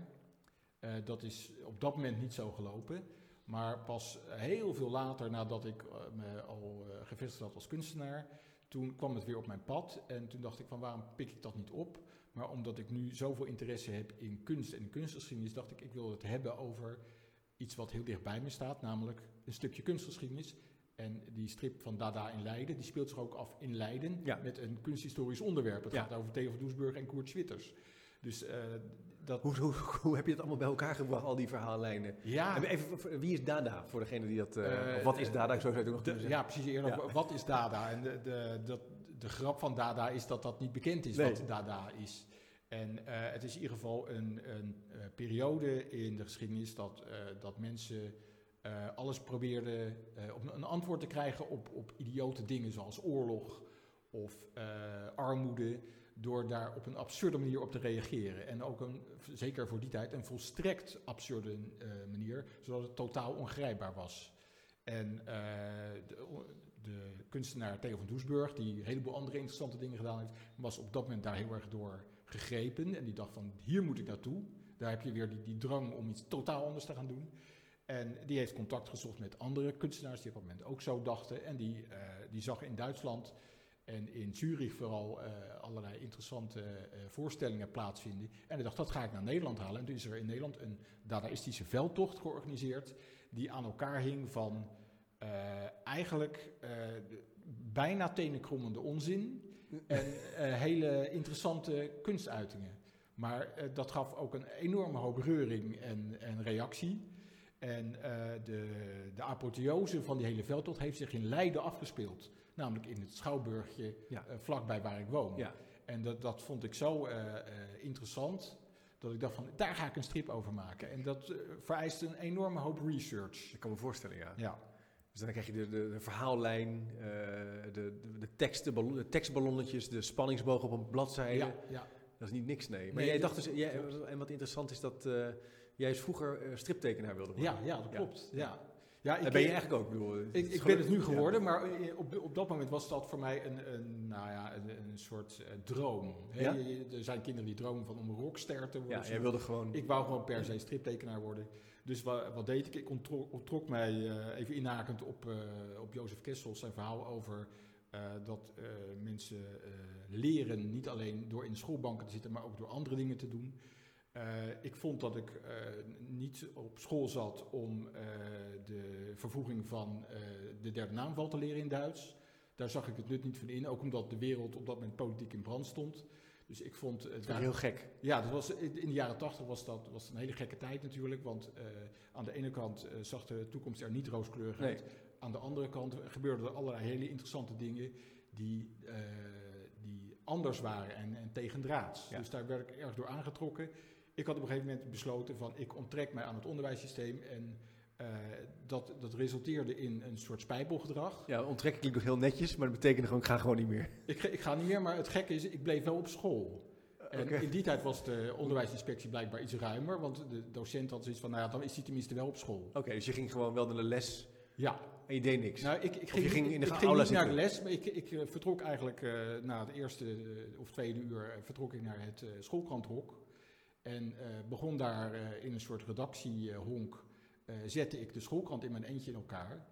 Uh, dat is op dat moment niet zo gelopen. Maar pas heel veel later, nadat ik uh, me al gevestigd had als kunstenaar, toen kwam het weer op mijn pad. En toen dacht ik van waarom pik ik dat niet op? Maar omdat ik nu zoveel interesse heb in kunst en in kunstgeschiedenis, dacht ik ik wil het hebben over iets wat heel dicht bij me staat, namelijk een stukje kunstgeschiedenis. En die strip van Dada in Leiden, die speelt zich ook af in Leiden met een kunsthistorisch onderwerp. Het gaat over Theo van Doesburg en Koert Schwitters. Dus, uh, dat... Hoe, hoe, hoe, heb je dat allemaal bij elkaar gebracht, al die verhaallijnen? Ja. Even, wie is Dada, voor degene die dat... Uh, uh, wat is Dada, zo zou je nog kunnen zeggen. Ja, precies. Eerder, Wat is Dada? En de, de, de, de grap van Dada is dat dat niet bekend is, nee. wat Dada is. En het is in ieder geval een, een periode in de geschiedenis dat, dat mensen alles probeerde uh, op een antwoord te krijgen op, op idiote dingen zoals oorlog of armoede, door daar op een absurde manier op te reageren. En ook een, zeker voor die tijd, een volstrekt absurde manier, zodat het totaal ongrijpbaar was. En de, de kunstenaar Theo van Doesburg, die een heleboel andere interessante dingen gedaan heeft, was op dat moment daar heel erg door gegrepen. En die dacht van, hier moet ik naartoe. Daar heb je weer die, die drang om iets totaal anders te gaan doen. En die heeft contact gezocht met andere kunstenaars die op dat moment ook zo dachten. En die, uh, die zag in Duitsland en in Zurich vooral uh, allerlei interessante uh, voorstellingen plaatsvinden. En hij dacht, dat ga ik naar Nederland halen. En toen is er in Nederland een dadaïstische veldtocht georganiseerd... die aan elkaar hing van eigenlijk bijna tenenkrommende onzin... en hele interessante kunstuitingen. Maar dat gaf ook een enorme hoop reuring en, en reactie... En uh, de, de apotheose van die hele veldtocht heeft zich in Leiden afgespeeld. Namelijk in het Schouwburgje ja. uh, vlakbij waar ik woon. Ja. En dat, dat vond ik zo uh, interessant dat ik dacht van, daar ga ik een strip over maken. En dat vereist een enorme hoop research. Ik kan me voorstellen, ja. ja. Dus dan krijg je de, de, de verhaallijn, de, de, de, teksten, de tekstballonnetjes, de spanningsboog op een bladzijde. Ja, ja. Dat is niet niks, nee. Maar nee, jij dacht dus, jij, en wat interessant is dat jij is vroeger uh, striptekenaar wilde worden. Ja, ja dat klopt. Ja. Ja, ik, ben je eigenlijk ook. Bedoel, ik, ik ben het nu geworden, maar eh, op, op dat moment was dat voor mij een, een nou ja, een, een soort uh, droom. Ja? er zijn kinderen die dromen van om een rockster te worden. Ja, jij wilde gewoon... Ik wou gewoon per se striptekenaar worden. Dus wat, wat deed ik? Ik ontrok, mij uh, even inhakend op, op Jozef Kessels zijn verhaal over dat mensen leren niet alleen door in schoolbanken te zitten, maar ook door andere dingen te doen. Ik vond dat ik niet op school zat om de vervoeging van de derde naamval te leren in Duits. Daar zag ik het nut niet van in, ook omdat de wereld op dat moment politiek in brand stond. Dus ik vond... het was heel gek. Ja, dat was, in de jaren tachtig was dat was een hele gekke tijd natuurlijk. Want aan de ene kant zag de toekomst er niet rooskleurig uit. Nee. Aan de andere kant gebeurden er allerlei hele interessante dingen die, die anders waren en, en tegendraads. Ja. Dus daar werd ik erg door aangetrokken ik had op een gegeven moment besloten van ik onttrek mij aan het onderwijssysteem en uh, dat, dat resulteerde in een soort spijbelgedrag. Ja, onttrekken klinkt nog heel netjes, maar dat betekende gewoon ik ga gewoon niet meer. Ik, ik ga niet meer, maar het gekke is, ik bleef wel op school. En okay. in die tijd was de onderwijsinspectie blijkbaar iets ruimer, want de docent had zoiets van, nou ja, dan is hij tenminste wel op school. Oké, dus je ging gewoon wel naar de les ja. en je deed niks? Nou, ik, ik ging, je ging in de ik, ging niet naar de les, maar ik, ik uh, vertrok eigenlijk uh, na het eerste uh, of tweede uur vertrok ik naar het schoolkranthok. En begon daar in een soort redactiehonk, uh, zette ik de schoolkrant in mijn eentje in elkaar.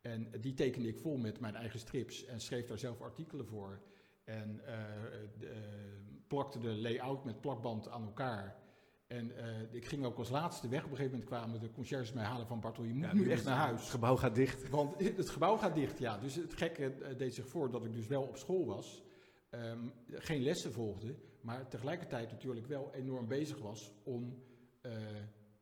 En die tekende ik vol met mijn eigen strips en schreef daar zelf artikelen voor. En plakte de layout met plakband aan elkaar. En ik ging ook als laatste weg. Op een gegeven moment kwamen de conciërges mij halen van Bartel, je moet ja, nu echt naar huis. Het gebouw gaat dicht. Want het gebouw gaat dicht, ja. Dus het gekke deed zich voor dat ik dus wel op school was. Um, geen lessen volgde, maar tegelijkertijd natuurlijk wel enorm bezig was om uh,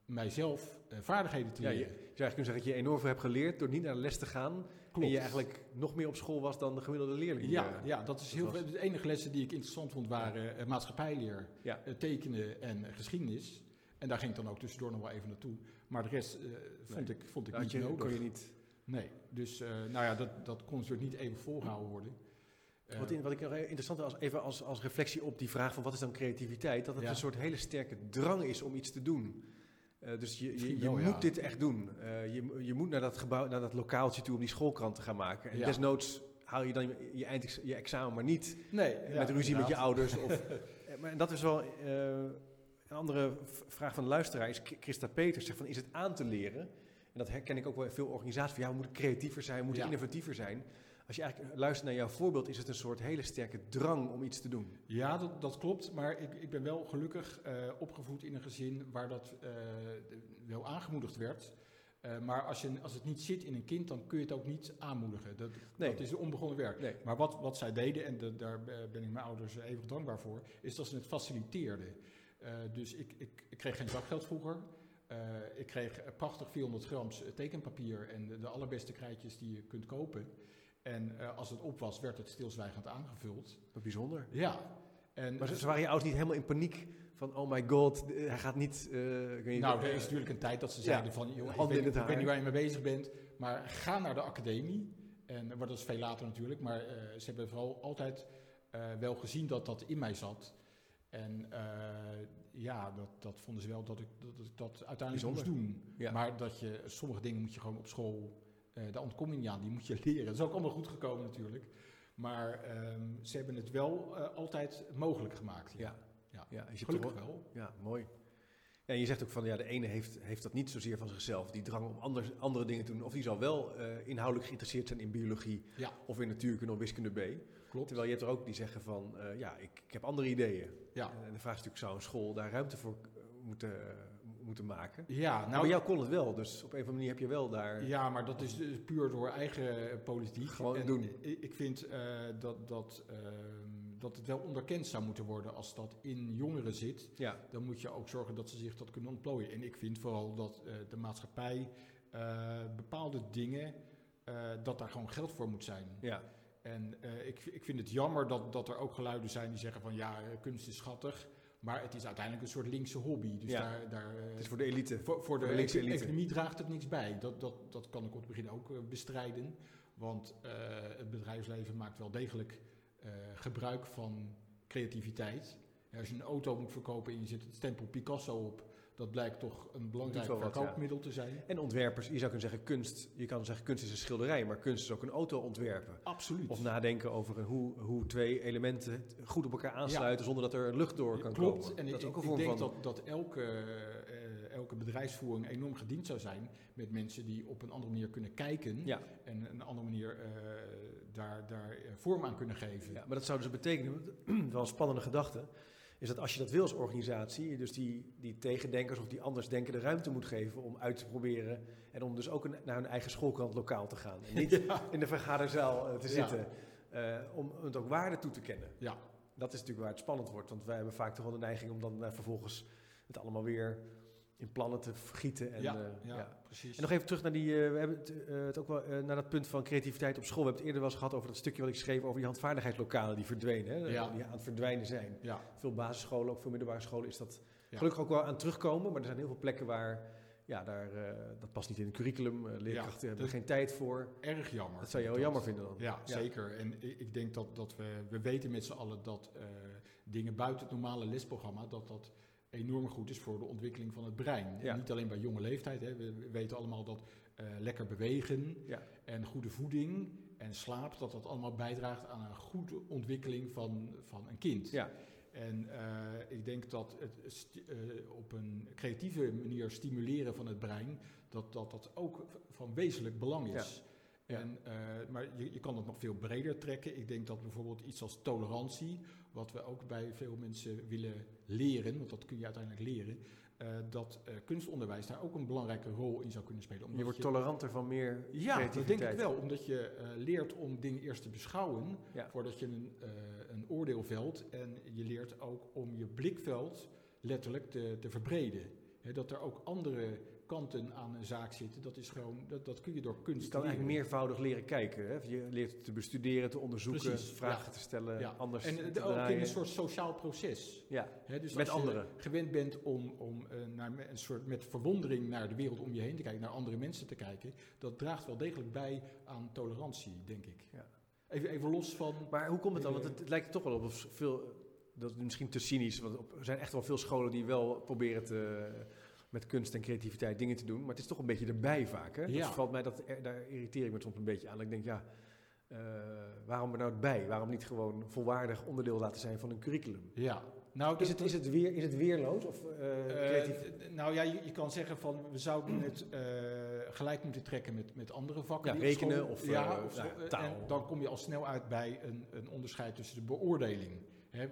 mijzelf uh, vaardigheden te leren. Ja, je, je zou eigenlijk kunnen zeggen dat je enorm veel hebt geleerd door niet naar de les te gaan. Klopt. En je eigenlijk nog meer op school was dan de gemiddelde leerling. Ja, ja dat is heel veel. De enige lessen die ik interessant vond waren uh, maatschappijleer, ja. tekenen en geschiedenis. En daar ging ik dan ook tussendoor nog wel even naartoe. Maar de rest vond nee. ik, vond ik dat niet je, nodig. Kon je niet... Nee, dus nou ja, dat, dat kon natuurlijk niet even volgehouden worden. Wat, in, wat ik interessant als, even als, als reflectie op die vraag van wat is dan creativiteit, dat het ja. een soort hele sterke drang is om iets te doen. Uh, dus je, je, je wel, moet ja. dit echt doen. Uh, je, je moet naar dat gebouw, naar dat lokaaltje toe om die schoolkrant te gaan maken. En ja. desnoods haal je dan je, je, eind, je examen maar niet. Nee, met ruzie met je ouders. Of, maar dat is wel uh, een andere vraag van de luisteraar. Is Christa Peters zegt van is het aan te leren? En dat herken ik ook wel in veel organisaties. Van, ja, we moeten creatiever zijn, we moeten innovatiever zijn als je eigenlijk luistert naar jouw voorbeeld, is het een soort hele sterke drang om iets te doen. Ja, dat, dat klopt. Maar ik, ik ben wel gelukkig uh, opgevoed in een gezin waar dat uh, wel aangemoedigd werd. Uh, maar als, je, als het niet zit in een kind, dan kun je het ook niet aanmoedigen. Dat, nee. dat is onbegonnen werk. Nee. Maar wat, wat zij deden, en de, daar ben ik mijn ouders eeuwig dankbaar voor, is dat ze het faciliteerden. dus ik, ik, ik, kreeg geen zakgeld vroeger. ik kreeg prachtig 400 grams tekenpapier en de, de allerbeste krijtjes die je kunt kopen. En uh, als het op was, werd het stilzwijgend aangevuld. Wat bijzonder. Ja. En maar ze waren je ouders niet helemaal in paniek van, oh my god, hij gaat niet... Uh, nou, er is natuurlijk een tijd dat ze zeiden ja, van, joh, ik, weet, ik weet niet waar je mee bezig bent, maar ga naar de academie. En maar dat is veel later natuurlijk, maar uh, ze hebben vooral altijd wel gezien dat dat in mij zat. En ja, dat, dat vonden ze wel dat ik dat, dat uiteindelijk moest doen. Ja. Maar dat je, sommige dingen moet je gewoon op school daar ontkom je niet aan, die moet je leren. Dat is ook allemaal goed gekomen natuurlijk. Maar ehm, ze hebben het wel altijd mogelijk gemaakt. Ja, ja. ja. ja gelukkig wel. Ja, mooi. Ja, en je zegt ook van ja, de ene heeft, heeft dat niet zozeer van zichzelf, die drang om anders, andere dingen te doen. Of die zal wel inhoudelijk geïnteresseerd zijn in biologie of in natuurkunde of wiskunde B. Klopt. Terwijl je hebt er ook die zeggen van ja, ik, ik heb andere ideeën. Ja. En de vraag is natuurlijk, zou een school daar ruimte voor moeten, moeten maken. Ja, nou, maar jou kon het wel, dus op een of andere manier heb je wel daar... Ja, maar dat is dus puur door eigen politiek. Gewoon en doen. Ik vind uh, dat, dat, uh, dat het wel onderkend zou moeten worden als dat in jongeren zit. Ja. Dan moet je ook zorgen dat ze zich dat kunnen ontplooien. En ik vind vooral dat uh, de maatschappij bepaalde dingen, dat daar gewoon geld voor moet zijn. Ja. En ik, ik vind het jammer dat, dat er ook geluiden zijn die zeggen van ja, kunst is schattig. Maar het is uiteindelijk een soort linkse hobby. Dus daar, daar, het is voor de elite. Voor, voor de, de elite. economie draagt het niks bij. Dat, dat, dat kan ik op het begin ook uh, bestrijden. Want uh, het bedrijfsleven maakt wel degelijk uh, gebruik van creativiteit. als je een auto moet verkopen en je zet het stempel Picasso op, dat blijkt toch een belangrijk verkoopmiddel te zijn. En ontwerpers, je zou kunnen zeggen kunst, je kan zeggen kunst is een schilderij, maar kunst is ook een auto ontwerpen. Absoluut. Of nadenken over hoe, hoe twee elementen goed op elkaar aansluiten zonder dat er lucht door kan Klopt. komen. En dat ik, is ook een ik denk dat, dat elke, uh, elke bedrijfsvoering enorm gediend zou zijn met mensen die op een andere manier kunnen kijken en een andere manier uh, daar, daar vorm aan kunnen geven. Ja, maar dat zou dus betekenen, wel een spannende gedachte, is dat als je dat wil als organisatie, dus die, die tegendenkers of die anders denken de ruimte moet geven om uit te proberen en om dus ook een, naar hun eigen schoolkant lokaal te gaan. En niet in de vergaderzaal uh, te zitten, uh, om het ook waarde toe te kennen. Ja. Dat is natuurlijk waar het spannend wordt, want wij hebben vaak toch wel de neiging om dan uh, vervolgens het allemaal weer in plannen te vergieten. En, ja, uh, ja, precies. En nog even terug naar die, uh, we hebben het, uh, het, ook wel naar dat punt van creativiteit op school. We hebben het eerder wel eens gehad over dat stukje wat ik schreef over die handvaardigheidslokalen die verdwenen, hè, ja. die aan het verdwijnen zijn. Ja. Veel basisscholen, ook veel middelbare scholen is dat gelukkig ook wel aan terugkomen, maar er zijn heel veel plekken waar ja, daar, dat past niet in het curriculum. leerkrachten hebben er geen tijd voor. Erg jammer. Dat zou je wel jammer vinden dan. Ja, zeker. En ik denk dat, dat we, we weten met z'n allen dat dingen buiten het normale lesprogramma, dat dat enorm goed is voor de ontwikkeling van het brein. niet alleen bij jonge leeftijd. Hè. We, weten allemaal dat uh, lekker bewegen ja. en goede voeding en slaap, dat dat allemaal bijdraagt aan een goede ontwikkeling van, van een kind. Ja. En uh, ik denk dat het uh, op een creatieve manier stimuleren van het brein, dat dat, dat ook van wezenlijk belang is. Ja. En, maar je, je kan het nog veel breder trekken. Ik denk dat bijvoorbeeld iets als tolerantie wat we ook bij veel mensen willen leren, want dat kun je uiteindelijk leren, uh, dat uh, kunstonderwijs daar ook een belangrijke rol in zou kunnen spelen. Omdat je wordt toleranter van meer Ja, dat denk ik wel. Omdat je leert om dingen eerst te beschouwen, ja. voordat je een, een oordeel velt. En je leert ook om je blikveld letterlijk te, te verbreden. He, dat er ook andere kanten aan een zaak zitten. Dat, is gewoon, dat, dat kun je door kunst Je kan eigenlijk meervoudig leren kijken. Hè? Je leert te bestuderen, te onderzoeken, vragen te stellen, anders En te ook in een soort sociaal proces. Ja, dus met als anderen. je gewend bent om, om uh, naar een soort met verwondering naar de wereld om je heen te kijken, naar andere mensen te kijken, dat draagt wel degelijk bij aan tolerantie, denk ik. Ja. Even, even los van... Maar hoe komt het dan? Want het, het lijkt toch wel op veel... Dat is misschien te cynisch, want er zijn echt wel veel scholen die wel proberen te met kunst en creativiteit dingen te doen. Maar het is toch een beetje erbij vaak. Hè? Ja. Dat valt mij, dat, daar irriteer ik me soms een beetje aan. Ik denk, ja, uh, waarom er nou bij? Waarom niet gewoon volwaardig onderdeel laten zijn van een curriculum? Ja. Nou, is, het, is, het weer, is het weerloos? Of, uh, uh, nou ja, je, je, kan zeggen van we zouden het gelijk moeten trekken met, met andere vakken. Ja, rekenen of, ja, of nou, taal. En dan kom je al snel uit bij een, een onderscheid tussen de beoordeling.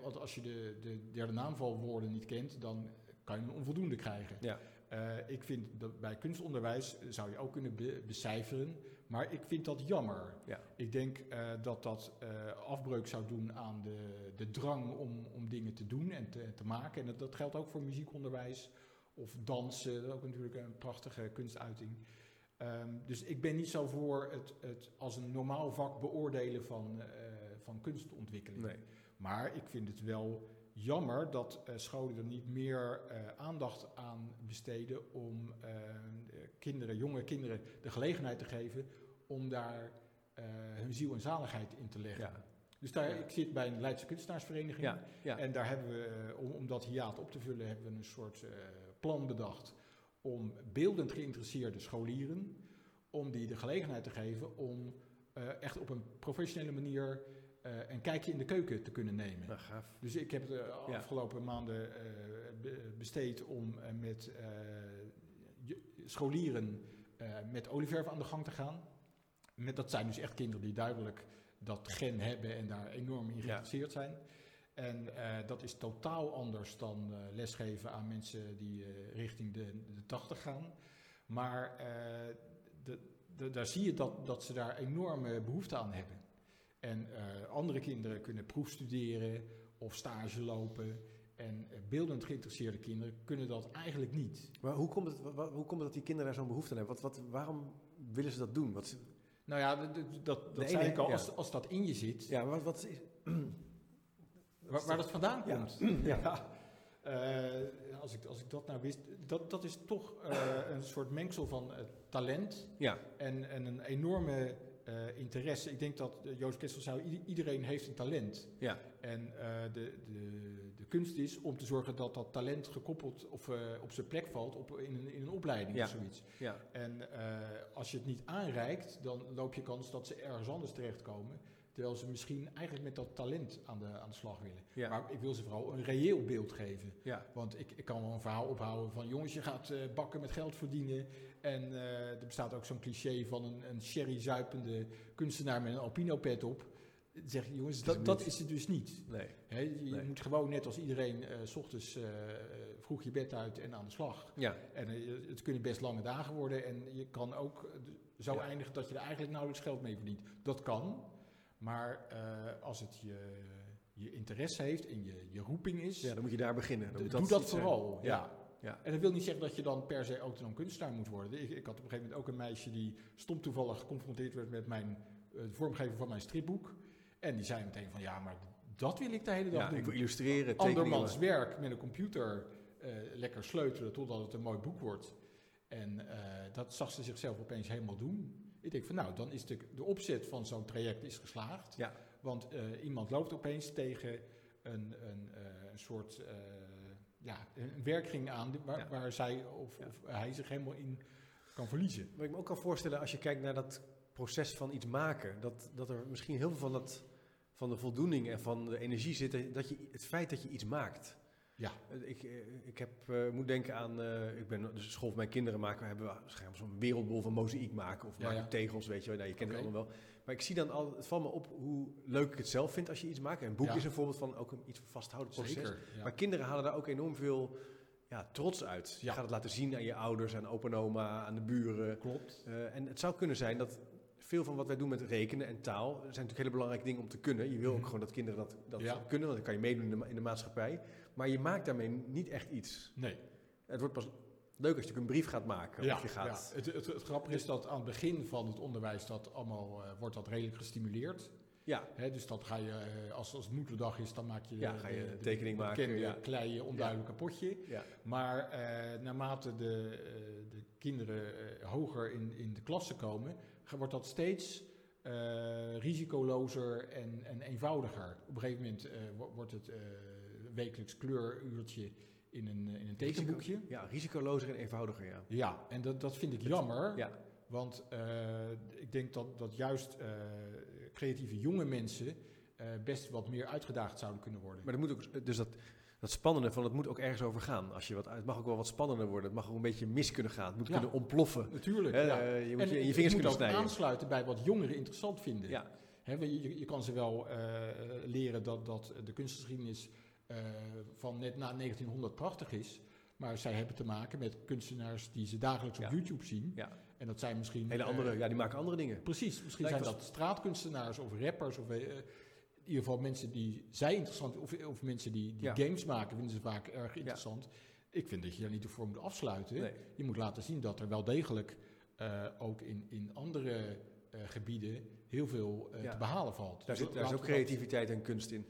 Want als je de, de derde naamvalwoorden niet kent, dan kan je een onvoldoende krijgen. Ja. Uh, ik vind dat bij kunstonderwijs zou je ook kunnen be becijferen, maar ik vind dat jammer. Ja. Ik denk uh, dat dat uh, afbreuk zou doen aan de, de drang om, om dingen te doen en te, te maken. En dat, dat, geldt ook voor muziekonderwijs of dansen, dat is ook natuurlijk een prachtige kunstuiting. Um, dus ik ben niet zo voor het, het als een normaal vak beoordelen van, van kunstontwikkeling. Nee. Maar ik vind het wel jammer dat uh, scholen er niet meer uh, aandacht aan besteden om uh, kinderen, jonge kinderen de gelegenheid te geven om daar hun ziel en zaligheid in te leggen. Ja. Dus daar, ik zit bij een Leidse kunstenaarsvereniging ja. en daar hebben we, om, om dat hiaat op te vullen, hebben we een soort plan bedacht om beeldend geïnteresseerde scholieren om die de gelegenheid te geven om echt op een professionele manier een kijkje in de keuken te kunnen nemen. Nou, gaaf. Dus ik heb de afgelopen maanden besteed om met scholieren met olieverf aan de gang te gaan. Met, dat zijn dus echt kinderen die duidelijk dat gen hebben en daar enorm in geïnteresseerd zijn. En uh, dat is totaal anders dan uh, lesgeven aan mensen die uh, richting de, de 80 gaan. Maar de, de, daar zie je dat, dat ze daar enorme behoefte aan hebben. En andere kinderen kunnen proefstuderen of stage lopen. En beeldend geïnteresseerde kinderen kunnen dat eigenlijk niet. Maar hoe komt het, hoe komt het dat die kinderen daar zo'n behoefte aan hebben? Wat, wat, waarom willen ze dat doen? Wat, nou ja, dat, dat, dat zei ik al, als, als dat in je zit. Ja, wat, wat is... waar, waar dat vandaan komt. Ja. Uh, als, ik, als ik dat nou wist, dat, dat is toch uh, een soort mengsel van uh, talent ja. en, en een enorme interesse. Ik denk dat Joost Kessel zei, iedereen heeft een talent. Ja. En de, de, de kunst is om te zorgen dat dat talent gekoppeld of op zijn plek valt op, in, een, in een opleiding of zoiets. Ja. En als je het niet aanreikt, dan loop je kans dat ze ergens anders terechtkomen. Terwijl ze misschien eigenlijk met dat talent aan de, aan de slag willen. Ja. Maar ik wil ze vooral een reëel beeld geven. Ja. Want ik, ik kan wel een verhaal ophouden van... jongens, je gaat uh, bakken met geld verdienen. En uh, er bestaat ook zo'n cliché van een, een sherry-zuipende kunstenaar met een alpino-pet op. Zeg jongens, dat, dat is het dus niet. Nee. He, je nee. moet gewoon net als iedereen... Uh, s ochtends vroeg je bed uit en aan de slag. Ja. En het kunnen best lange dagen worden. En je kan ook zo ja. eindigen dat je er eigenlijk nauwelijks geld mee verdient. Dat kan... Maar uh, als het je, je interesse heeft en je, je roeping is... Ja, dan moet je daar beginnen. Dan doe dat, dat vooral, ja. ja. ja. En dat wil niet zeggen dat je dan per se autonoom kunstenaar moet worden. Ik, ik had op een gegeven moment ook een meisje die stom toevallig geconfronteerd werd met mijn uh, vormgever van mijn stripboek. En die zei meteen van ja, maar dat wil ik de hele dag ja, doen. ik wil illustreren, Andermans werk met een computer uh, lekker sleutelen totdat het een mooi boek wordt. En dat zag ze zichzelf opeens helemaal doen. Ik denk van nou, dan is de, de opzet van zo'n traject is geslaagd. Ja. Want uh, iemand loopt opeens tegen een, een, uh, een soort uh, ja, een werkring aan waar, ja. waar zij of, ja. of, hij zich helemaal in kan verliezen. Wat ik me ook kan voorstellen als je kijkt naar dat proces van iets maken, dat, dat er misschien heel veel van, dat, van de voldoening en van de energie zit, dat je, het feit dat je iets maakt. Ja. Ik, ik heb, uh, moet denken aan, uh, ik ben dus school van mijn kinderen maken, hebben we zo'n wereldbol van mozaïek maken of ja, maken ja. tegels, weet je wel. Nou, je kent okay. het allemaal wel. Maar ik zie dan al, het valt me op hoe leuk ik het zelf vind als je iets maakt. En een boek Ja. is een voorbeeld van ook een iets vasthoudend proces. Zeker. Maar kinderen halen daar ook enorm veel ja, trots uit. Je gaat het laten zien aan je ouders, aan opa en oma, aan de buren. Klopt. Uh, en het zou kunnen zijn dat veel van wat wij doen met rekenen en taal, zijn natuurlijk hele belangrijke dingen om te kunnen. Je wil ook Mhm. gewoon dat kinderen dat, dat Ja. kunnen, want dan kan je meedoen in de, in de maatschappij. Maar je maakt daarmee niet echt iets. Nee. Het wordt pas leuk als je een brief gaat maken. Ja, je gaat, ja. Het, het, het grappige is dat aan het begin van het onderwijs dat allemaal, eh, wordt dat redelijk gestimuleerd. ja, Hè, dus dat ga je, eh, als, als het moederdag is, dan maak je, Ja, ga je de- tekening de maken, ja. kleine onduidelijke potje. ja, Maar eh, naarmate de, eh, de kinderen eh, hoger in, in de klasse komen, wordt dat steeds eh, risicolozer en, en eenvoudiger. Op een gegeven moment eh, wo- wordt het eh, wekelijks kleuruurtje in een, eh, in een tekenboekje. ja, risicolozer en eenvoudiger, ja. Ja, en dat, dat vind ik jammer. Ja, Want eh, ik denk dat, dat juist eh, creatieve jonge mensen best wat meer uitgedaagd zouden kunnen worden. maar er moet ook, dus dat, dat spannende van het moet ook ergens over gaan. Als je wat, het mag ook wel wat spannender worden. Het mag ook een beetje mis kunnen gaan. Het moet Ja. kunnen ontploffen. Natuurlijk, ja. je moet En je, je vingers moet kunnen snijden. aansluiten bij wat jongeren interessant vinden. Ja, je, je kan ze wel leren dat, dat de kunstgeschiedenis van net na 1900 prachtig is. Maar zij hebben te maken met kunstenaars die ze dagelijks op Ja. YouTube zien. ja. En dat zijn misschien... Hele eh, andere, ja, die maken andere dingen. Precies, misschien Lijkt zijn dat straatkunstenaars of rappers of eh, in ieder geval mensen die zij interessant of, of mensen die, die Ja. games maken, vinden ze vaak erg interessant. Ik vind dat je daar niet voor moet afsluiten. Nee. Je moet laten zien dat er wel degelijk eh, ook in, in andere eh, gebieden heel veel eh, te behalen valt. Daar, Dus zit, daar is ook creativiteit en kunst in.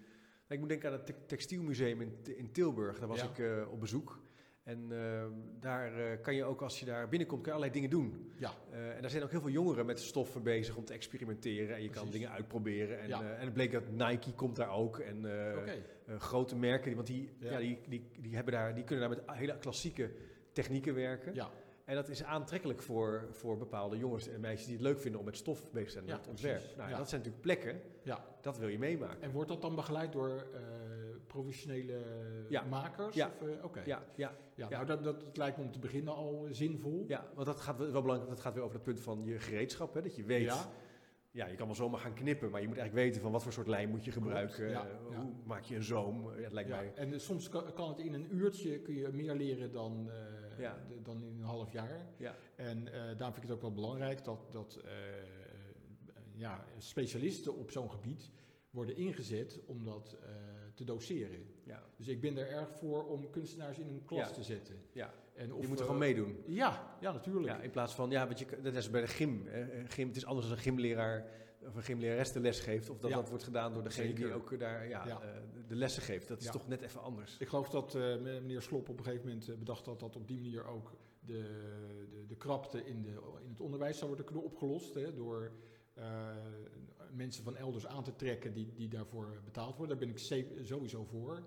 Ik moet denken aan het te- textielmuseum in, in Tilburg. Daar was Ja. ik eh, op bezoek. En eh, daar eh, kan je ook, als je daar binnenkomt, kan je allerlei dingen doen. Ja, Eh, en daar zijn ook heel veel jongeren met stoffen bezig om te experimenteren. En je kan dingen uitproberen. En, Ja. en het bleek dat Nike komt daar ook. En grote merken, want die, ja. Ja. die, die, die, hebben daar, die kunnen daar met hele klassieke technieken werken. Ja, En dat is aantrekkelijk voor, voor bepaalde jongens en meisjes die het leuk vinden om met stof bezig te zijn, met ontwerp. Nou, Dat zijn natuurlijk plekken, ja. dat wil je meemaken. En wordt dat dan begeleid door uh, professionele makers? Ja. Of, uh, okay. ja. ja. Ja, Nou, dat, dat, lijkt me om te beginnen al zinvol. Ja, want dat gaat wel belangrijk. Dat gaat weer over het punt van je gereedschap. Hè, dat je weet ja, je kan wel zomaar gaan knippen, maar je moet eigenlijk weten van wat voor soort lijm moet je gebruiken. Ja, uh, hoe maak je een zoom? Ja, lijkt mij. En uh, soms kan, kan, het in een uurtje kun je meer leren dan, uh, de, dan in een half jaar. Ja. En daarom vind ik het ook wel belangrijk dat, dat ja, specialisten op zo'n gebied worden ingezet om dat te doseren. Ja. Dus ik ben er erg voor om kunstenaars in een klas te zetten. Ja. En of, je moet er gewoon meedoen. Ja, ja natuurlijk. Ja, in plaats van, ja, want je, dat is bij de gym, gym. Het is anders als een gymleraar of een gymlerares de les geeft. Of dat dat wordt gedaan door degene die ook daar ja, uh, de lessen geeft. Dat is toch net even anders. Ik geloof dat uh, meneer Slop op een gegeven moment bedacht dat dat op die manier ook de, de, de krapte in, de, in het onderwijs zou worden opgelost. Hè, door uh, mensen van elders aan te trekken die, die daarvoor betaald worden. Daar ben ik sowieso voor.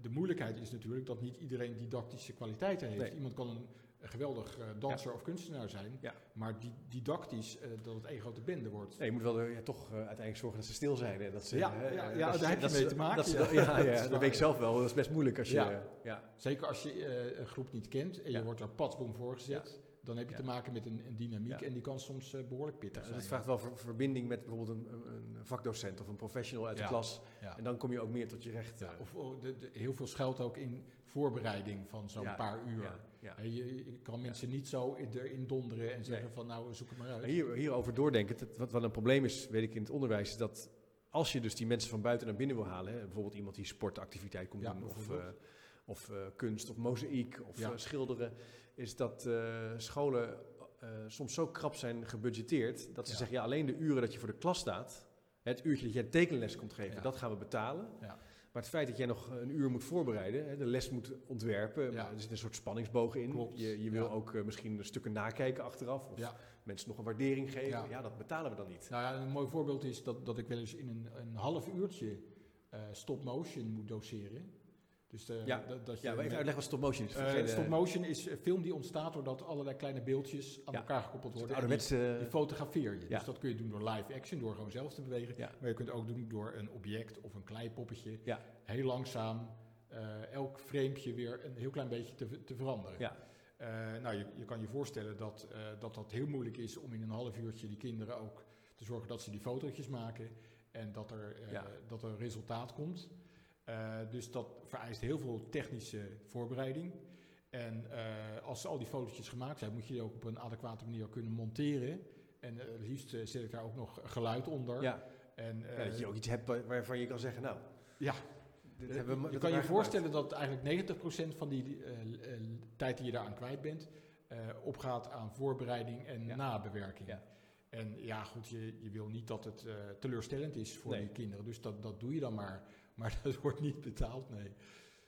De moeilijkheid is natuurlijk dat niet iedereen didactische kwaliteiten heeft. Nee. Iemand kan een geweldig uh, danser ja. of kunstenaar zijn, ja. maar die, didactisch uh, dat het één grote bende wordt. Nee, je moet wel er, ja, toch uiteindelijk zorgen dat ze stil zijn. Hè? Dat ze, ja, ja, ja, dat daar heb je mee te maken. Dat, ja, dat weet ik zelf wel. Dat is best moeilijk als je... Ja. Zeker als je een groep niet kent en je wordt daar patsboom voorgezet dan heb je te maken met een, een dynamiek en die kan soms uh, behoorlijk pittig zijn. Het vraagt wel ver, verbinding met bijvoorbeeld een, een, vakdocent of een professional uit de klas. En dan kom je ook meer tot je recht. Uh. Of oh, de, de, heel veel schuilt ook in voorbereiding van zo'n paar uur. Je, je, kan mensen niet zo erin donderen en zeggen van nou zoek het maar uit. Hier, hierover doordenken, wat, wat een probleem is, weet ik in het onderwijs, is dat als je dus die mensen van buiten naar binnen wil halen, hè, bijvoorbeeld iemand die sportactiviteit komt doen of, uh, of kunst of mozaïek of schilderen is dat uh, scholen uh, soms zo krap zijn gebudgeteerd dat ze ja. zeggen, ja, alleen de uren dat je voor de klas staat, het uurtje dat jij tekenles komt geven, ja. dat gaan we betalen. Ja. Maar het feit dat jij nog een uur moet voorbereiden, de les moet ontwerpen, er zit een soort spanningsboog in. Klopt. Je, je wil ook uh, misschien stukken nakijken achteraf, of mensen nog een waardering geven. Ja. dat betalen we dan niet. Nou ja, een mooi voorbeeld is dat, dat ik wel eens in een, een half uurtje stop motion moet doseren. Dus de, ja, dat, dat je, ja, even uitleggen wat stop motion is. Uh, stop motion is een film die ontstaat doordat allerlei kleine beeldjes aan ja. elkaar gekoppeld worden. Ouderwetse... Die, fotografeer je. Ja. Dus dat kun je doen door live action, door gewoon zelf te bewegen. Maar je kunt ook doen door een object of een kleipoppetje. Heel langzaam uh, elk framepje weer een heel klein beetje te, te veranderen. Ja. Uh, nou, je, je, kan je voorstellen dat, dat dat heel moeilijk is om in een half uurtje die kinderen ook te zorgen dat ze die fotootjes maken. En dat er, dat er een resultaat komt. Uh, dus dat vereist heel veel technische voorbereiding. En uh, als al die fotootjes gemaakt zijn, moet je die ook op een adequate manier kunnen monteren. En uh, liefst zet ik daar ook nog geluid onder. Ja. En, ja, dat je ook iets hebt waarvan je kan zeggen, nou... Ja, we, je kan je voorstellen dat eigenlijk 90% van die tijd die je daaraan kwijt bent... opgaat aan voorbereiding en ja. nabewerking. Ja. En ja, goed, je, je wil niet dat het teleurstellend is voor nee. die kinderen. Dus dat, dat doe je dan maar. Maar dat wordt niet betaald, nee.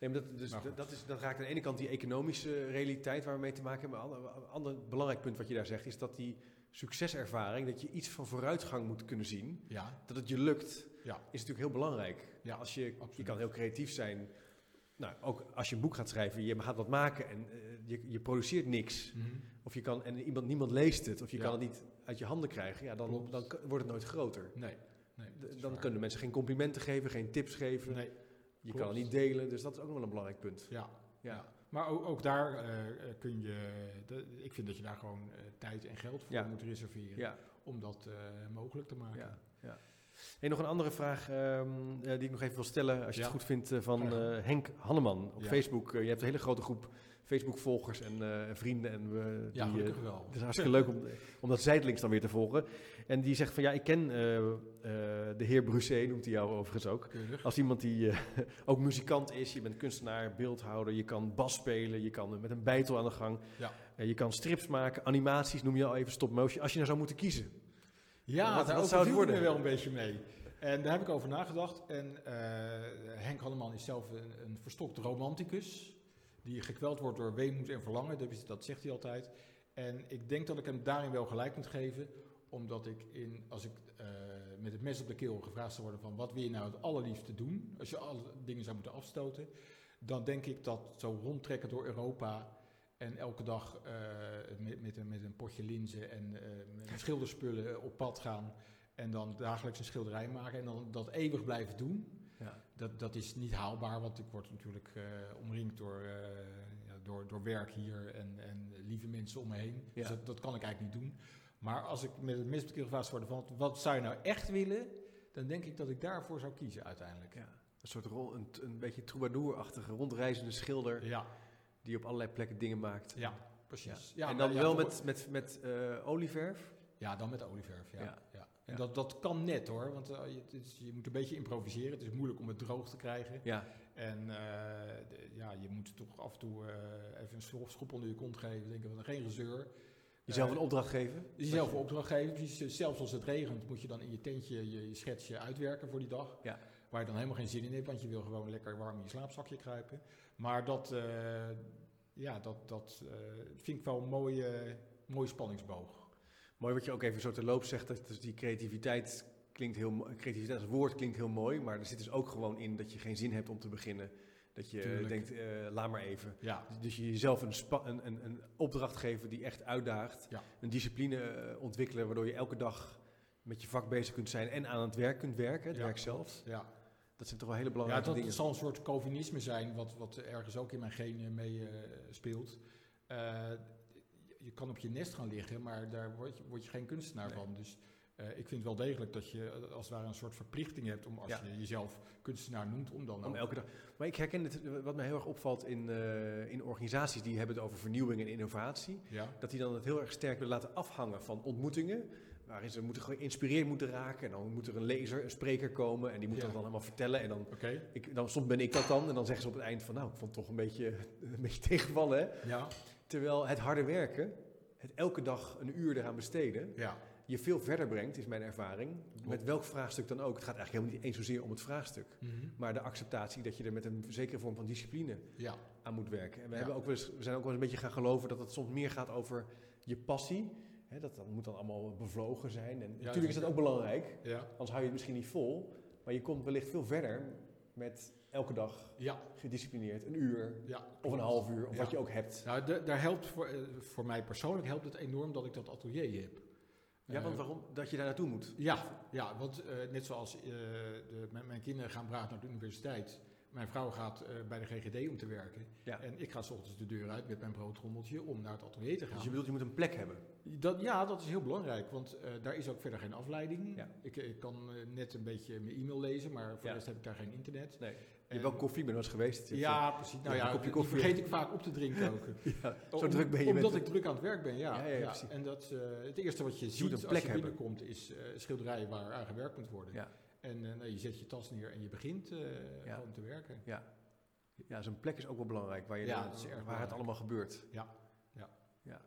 Nee, maar dat, dus, dat, is, dat raakt aan de ene kant die economische realiteit waar we mee te maken hebben. Maar een ander, belangrijk punt wat je daar zegt, is dat die succeservaring, dat je iets van vooruitgang moet kunnen zien, ja. dat het je lukt, ja. is natuurlijk heel belangrijk. Ja, als je, je kan heel creatief zijn. Nou, ook als je een boek gaat schrijven, je gaat wat maken en uh, je, je, produceert niks. Mm -hmm. Of je kan, en iemand, niemand leest het, of je kan het niet uit je handen krijgen, ja, dan, dan wordt het nooit groter. Nee. Nee, dan kunnen mensen geen complimenten geven, geen tips geven. Nee, je kan het niet delen, dus dat is ook nog wel een belangrijk punt. Ja, ja. Maar ook, ook daar uh, kun je, de, ik vind dat je daar gewoon uh, tijd en geld voor ja. moet reserveren ja. om dat uh, mogelijk te maken. Ja, ja. Hey, nog een andere vraag um, die ik nog even wil stellen, als je het goed vindt, van Henk Hanneman op Facebook. je hebt een hele grote groep Facebook-volgers en vrienden. En we, ja, die, uh, wel. Het is hartstikke leuk om, om dat zijdelings dan weer te volgen. En die zegt van ja, ik ken uh, de heer Brusset, noemt hij jou overigens ook. Keurig. Als iemand die ook muzikant is, je bent kunstenaar, beeldhouder, je kan bas spelen, je kan met een bijtel aan de gang. Ja. je kan strips maken, animaties, noem je al even stop motion. Als je nou zou moeten kiezen. Ja, wat, daar zou het worden? wel een beetje mee. En daar heb ik over nagedacht. En Henk Hanneman is zelf een, een verstopt romanticus die gekweld wordt door weemoed en verlangen. Dat zegt hij altijd. En ik denk dat ik hem daarin wel gelijk moet geven, omdat ik in, als ik uh, met het mes op de keel gevraagd zou worden van wat wil je nou het allerliefste doen, als je alle dingen zou moeten afstoten, dan denk ik dat zo rondtrekken door Europa En elke dag met, met, een, met een potje linzen en schilderspullen op pad gaan. En dan dagelijks een schilderij maken en dan dat eeuwig blijven doen. Ja. Dat, dat is niet haalbaar, want ik word natuurlijk omringd door, ja, door, door werk hier en, en lieve mensen om me heen. Dus dat, dat, kan ik eigenlijk niet doen. Maar als ik met het meest gevraagd word van wat zou je nou echt willen, dan denk ik dat ik daarvoor zou kiezen uiteindelijk. Ja. Een soort rol, een, een beetje troubadour-achtige rondreizende schilder. Ja. Die op allerlei plekken dingen maakt. Ja, precies. Ja. en dan wel met, met, met uh, olieverf? Ja, dan met olieverf, ja. ja. En Dat, dat kan net hoor, want uh, je, is, je, moet een beetje improviseren. Het is moeilijk om het droog te krijgen. Ja. En uh, de, ja, je moet toch af en toe even een schop onder je kont geven. Denken van geen gezeur. Jezelf een opdracht geven? Jezelf een opdracht geven. Precies, zelfs als het regent moet je dan in je tentje je, je schetsje uitwerken voor die dag. Ja. Waar je dan helemaal geen zin in hebt, want je wil gewoon lekker warm in je slaapzakje kruipen. Maar dat, uh, ja, dat, dat uh, vind ik wel een mooie, mooie spanningsboog. Mooi wat je ook even zo te loop zegt, dat die creativiteit klinkt heel creativiteit als woord klinkt heel mooi, maar er zit dus ook gewoon in dat je geen zin hebt om te beginnen. Dat je denkt, uh, laat maar even. Ja. Dus je jezelf een, een, een, een, opdracht geven die echt uitdaagt. Ja. Een discipline ontwikkelen waardoor je elke dag met je vak bezig kunt zijn en aan het werk kunt werken, het werk zelf. Ja. Dat zijn toch wel hele belangrijke ja, dat zal een soort Calvinisme zijn, wat, wat ergens ook in mijn genen mee uh, speelt. Uh, je kan op je nest gaan liggen, maar daar word je, word je geen kunstenaar van. Dus uh, ik vind wel degelijk dat je als het ware een soort verplichting hebt om als je jezelf kunstenaar noemt, om dan om elke dag. Maar ik herken het, wat mij heel erg opvalt in, uh, in organisaties die hebben het over vernieuwing en innovatie, ja. dat die dan het heel erg sterk willen laten afhangen van ontmoetingen waarin ze moeten geïnspireerd moeten raken. En dan moet er een lezer, een spreker komen en die moet dat dan helemaal vertellen. En dan, ik, dan soms ben ik dat dan en dan zeggen ze op het eind van nou, ik vond het toch een beetje, een beetje tegenvallen. Hè? Ja. Terwijl het harde werken, het elke dag een uur eraan besteden, ja. Je veel verder brengt, is mijn ervaring. Met welk vraagstuk dan ook. Het gaat eigenlijk helemaal niet eens zozeer om het vraagstuk. Mhm. Maar de acceptatie dat je er met een zekere vorm van discipline ja. aan moet werken. En we, hebben ook wel eens, we zijn ook wel eens een beetje gaan geloven dat het soms meer gaat over je passie dat, dat, moet dan allemaal bevlogen zijn. En natuurlijk is dat ook belangrijk, anders hou je het misschien niet vol. Maar je komt wellicht veel verder met elke dag ja. gedisciplineerd een uur ja, of een half uur, of wat je ook hebt. Nou, daar helpt voor, eh, voor mij persoonlijk helpt het enorm dat ik dat atelier heb. Ja, want eh, waarom? Dat je daar naartoe moet? Ja, ja want uh, net zoals de, mijn, mijn, kinderen gaan braaf naar de universiteit. Mijn vrouw gaat uh, bij de GGD om te werken. Ja. En ik ga s ochtends de deur uit met mijn broodtrommeltje om naar het atelier te gaan. Dus je bedoelt, je moet een plek hebben? Dat, ja, dat is heel belangrijk, want uh, daar is ook verder geen afleiding. Ja. Ik, ik, kan uh, net een beetje mijn e-mail lezen, maar voor de rest heb ik daar geen internet. Nee. Je hebt wel koffie, ben wel eens geweest. Ja, precies. Nou ja, kopje koffie. vergeet ik vaak op te drinken ook. zo druk ben je Omdat ik druk aan het werk ben, ja. ja, ja, En dat, het eerste wat je, ziet als je binnenkomt is schilderijen waar aan gewerkt moet worden. Ja. En nou, je zet je tas neer en je begint gewoon te werken. Ja. Ja, zo'n plek is ook wel belangrijk waar, je ja, dan, waar het allemaal gebeurt. Ja, ja. ja.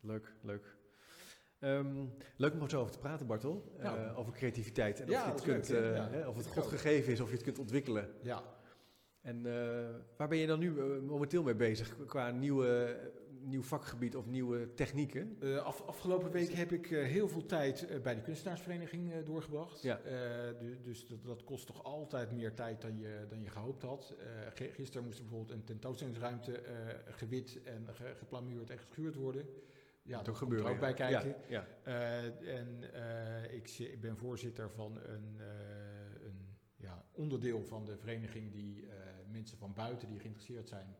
Leuk, leuk. Um, leuk om er zo over te praten, Bartel. Uh, over creativiteit. En of, je het kunt, leuk, uh, hè, of het God gegeven is, of je het kunt ontwikkelen. Ja. En uh, waar ben je dan nu momenteel mee bezig qua nieuwe nieuw vakgebied of nieuwe technieken? Uh, af, afgelopen week heb ik uh, heel veel tijd uh, bij de kunstenaarsvereniging doorgebracht. Ja. dus dat, dat, kost toch altijd meer tijd dan je, dan je gehoopt had. gisteren moest er bijvoorbeeld een tentoonstellingsruimte gewit en ge, geplamuurd en geschuurd worden. Ja, dat gebeurt er ook bij kijken. Ja, ja. en ik, ik, ben voorzitter van een, een ja, onderdeel van de vereniging die mensen van buiten die geïnteresseerd zijn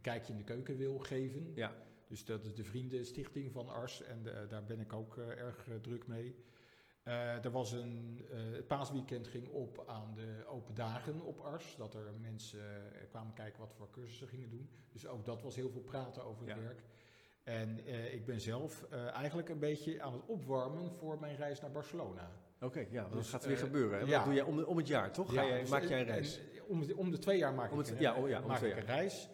een kijkje in de keuken wil geven. Ja. Dus dat is de Vriendenstichting van Ars en de, daar ben ik ook uh, erg uh, druk mee. Uh, er was een, het paasweekend ging op aan de open dagen op Ars. Dat er mensen kwamen kijken wat voor cursussen gingen doen. Dus ook dat was heel veel praten over het werk. En ik ben zelf eigenlijk een beetje aan het opwarmen voor mijn reis naar Barcelona. Oké, ja, dus, dat gaat weer gebeuren. Ja. Dat doe jij om, om het jaar, toch? Ga jij, dus maak jij een reis? om, de, om de twee jaar maak, ik, het, ja, oh, ja, maak ik een reis.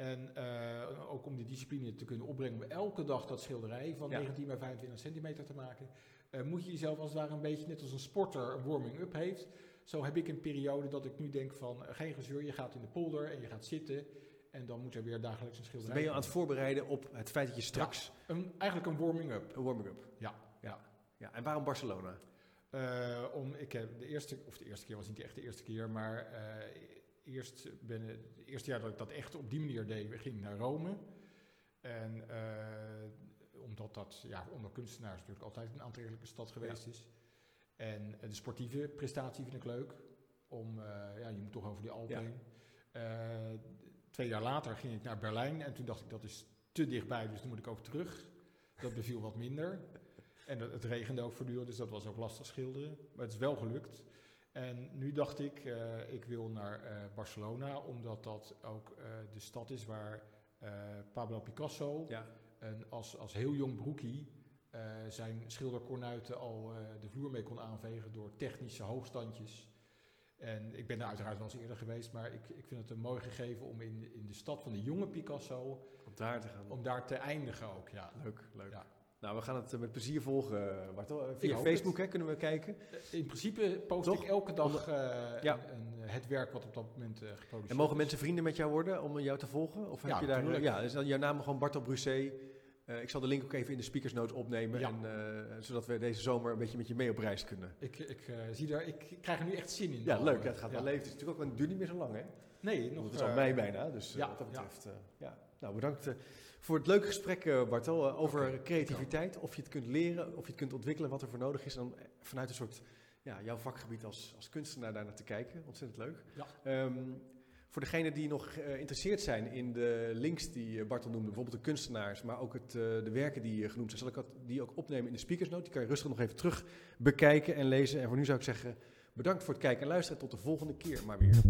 En uh, ook om die discipline te kunnen opbrengen om elke dag dat schilderij van 19 bij 25 centimeter te maken, uh, moet je jezelf als het ware een beetje net als een sporter een warming-up heeft. Zo heb ik een periode dat ik nu denk van uh, geen gezeur, je gaat in de polder en je gaat zitten en dan moet er weer dagelijks een schilderij. Dus ben je aan het voorbereiden op het feit dat je straks... Ja, een, eigenlijk een warming-up. Een warming-up. Ja. ja. ja. En waarom Barcelona? om, ik heb de eerste, of de eerste keer was niet echt de eerste keer, maar eerst ben, het eerste jaar dat ik dat echt op die manier deed, ging ik naar Rome. En omdat dat ja, onder kunstenaars natuurlijk altijd een aantrekkelijke stad geweest is. En de sportieve prestatie vind ik leuk. Om, ja, je moet toch over die Alpen heen. twee jaar later ging ik naar Berlijn en toen dacht ik dat is te dichtbij, dus dan moet ik ook terug. Dat beviel wat minder. En het, regende ook voortdurend, dus dat was ook lastig schilderen. Maar het is wel gelukt. En nu dacht ik, uh, ik wil naar uh, Barcelona, omdat dat ook uh, de stad is waar Pablo Picasso ja. en als, als heel jong broekie zijn schilderkornuiten al de vloer mee kon aanvegen door technische hoogstandjes. En ik ben daar uiteraard wel eens eerder geweest, maar ik, ik vind het een mooi gegeven om in, in de stad van de jonge Picasso... Om daar te gaan. Om daar te eindigen ook, ja. Leuk, leuk. Ja. Nou, we gaan het eh, met plezier volgen, eh, Bartel. Eh, via Facebook hè, kunnen we kijken. In principe post ik elke dag ja. een, het werk wat op dat moment geproduceerd En mogen mensen vrienden met jou worden om jou te volgen? Of heb ja, je daar, ja, is dan jouw naam gewoon Bartel Brusset? Uh, ik zal de link ook even in de speakersnotes opnemen, en, uh, zodat we deze zomer een beetje met je mee op reis kunnen. Ik, ik, uh, zie daar, ik krijg er nu echt zin in. Ja, leuk. het gaat wel leven. Het is natuurlijk ook, het duurt niet meer zo lang, hè? Nee, nog. Het is al mei bijna, dus wat dat betreft. ja. Nou, bedankt voor het leuke gesprek, uh, Bartel, uh, over okay, creativiteit. Of je het kunt leren, of je het kunt ontwikkelen, wat er voor nodig is. En dan vanuit een soort, ja, jouw vakgebied als, als kunstenaar daar naar te kijken. Ontzettend leuk. Ja. Um, voor degenen die nog geïnteresseerd zijn in de links die Bartel noemde, bijvoorbeeld de kunstenaars, maar ook het, de werken die genoemd zijn, zal ik die ook opnemen in de speakersnote. Die kan je rustig nog even terug bekijken en lezen. En voor nu zou ik zeggen, bedankt voor het kijken en luisteren. Tot de volgende keer maar weer.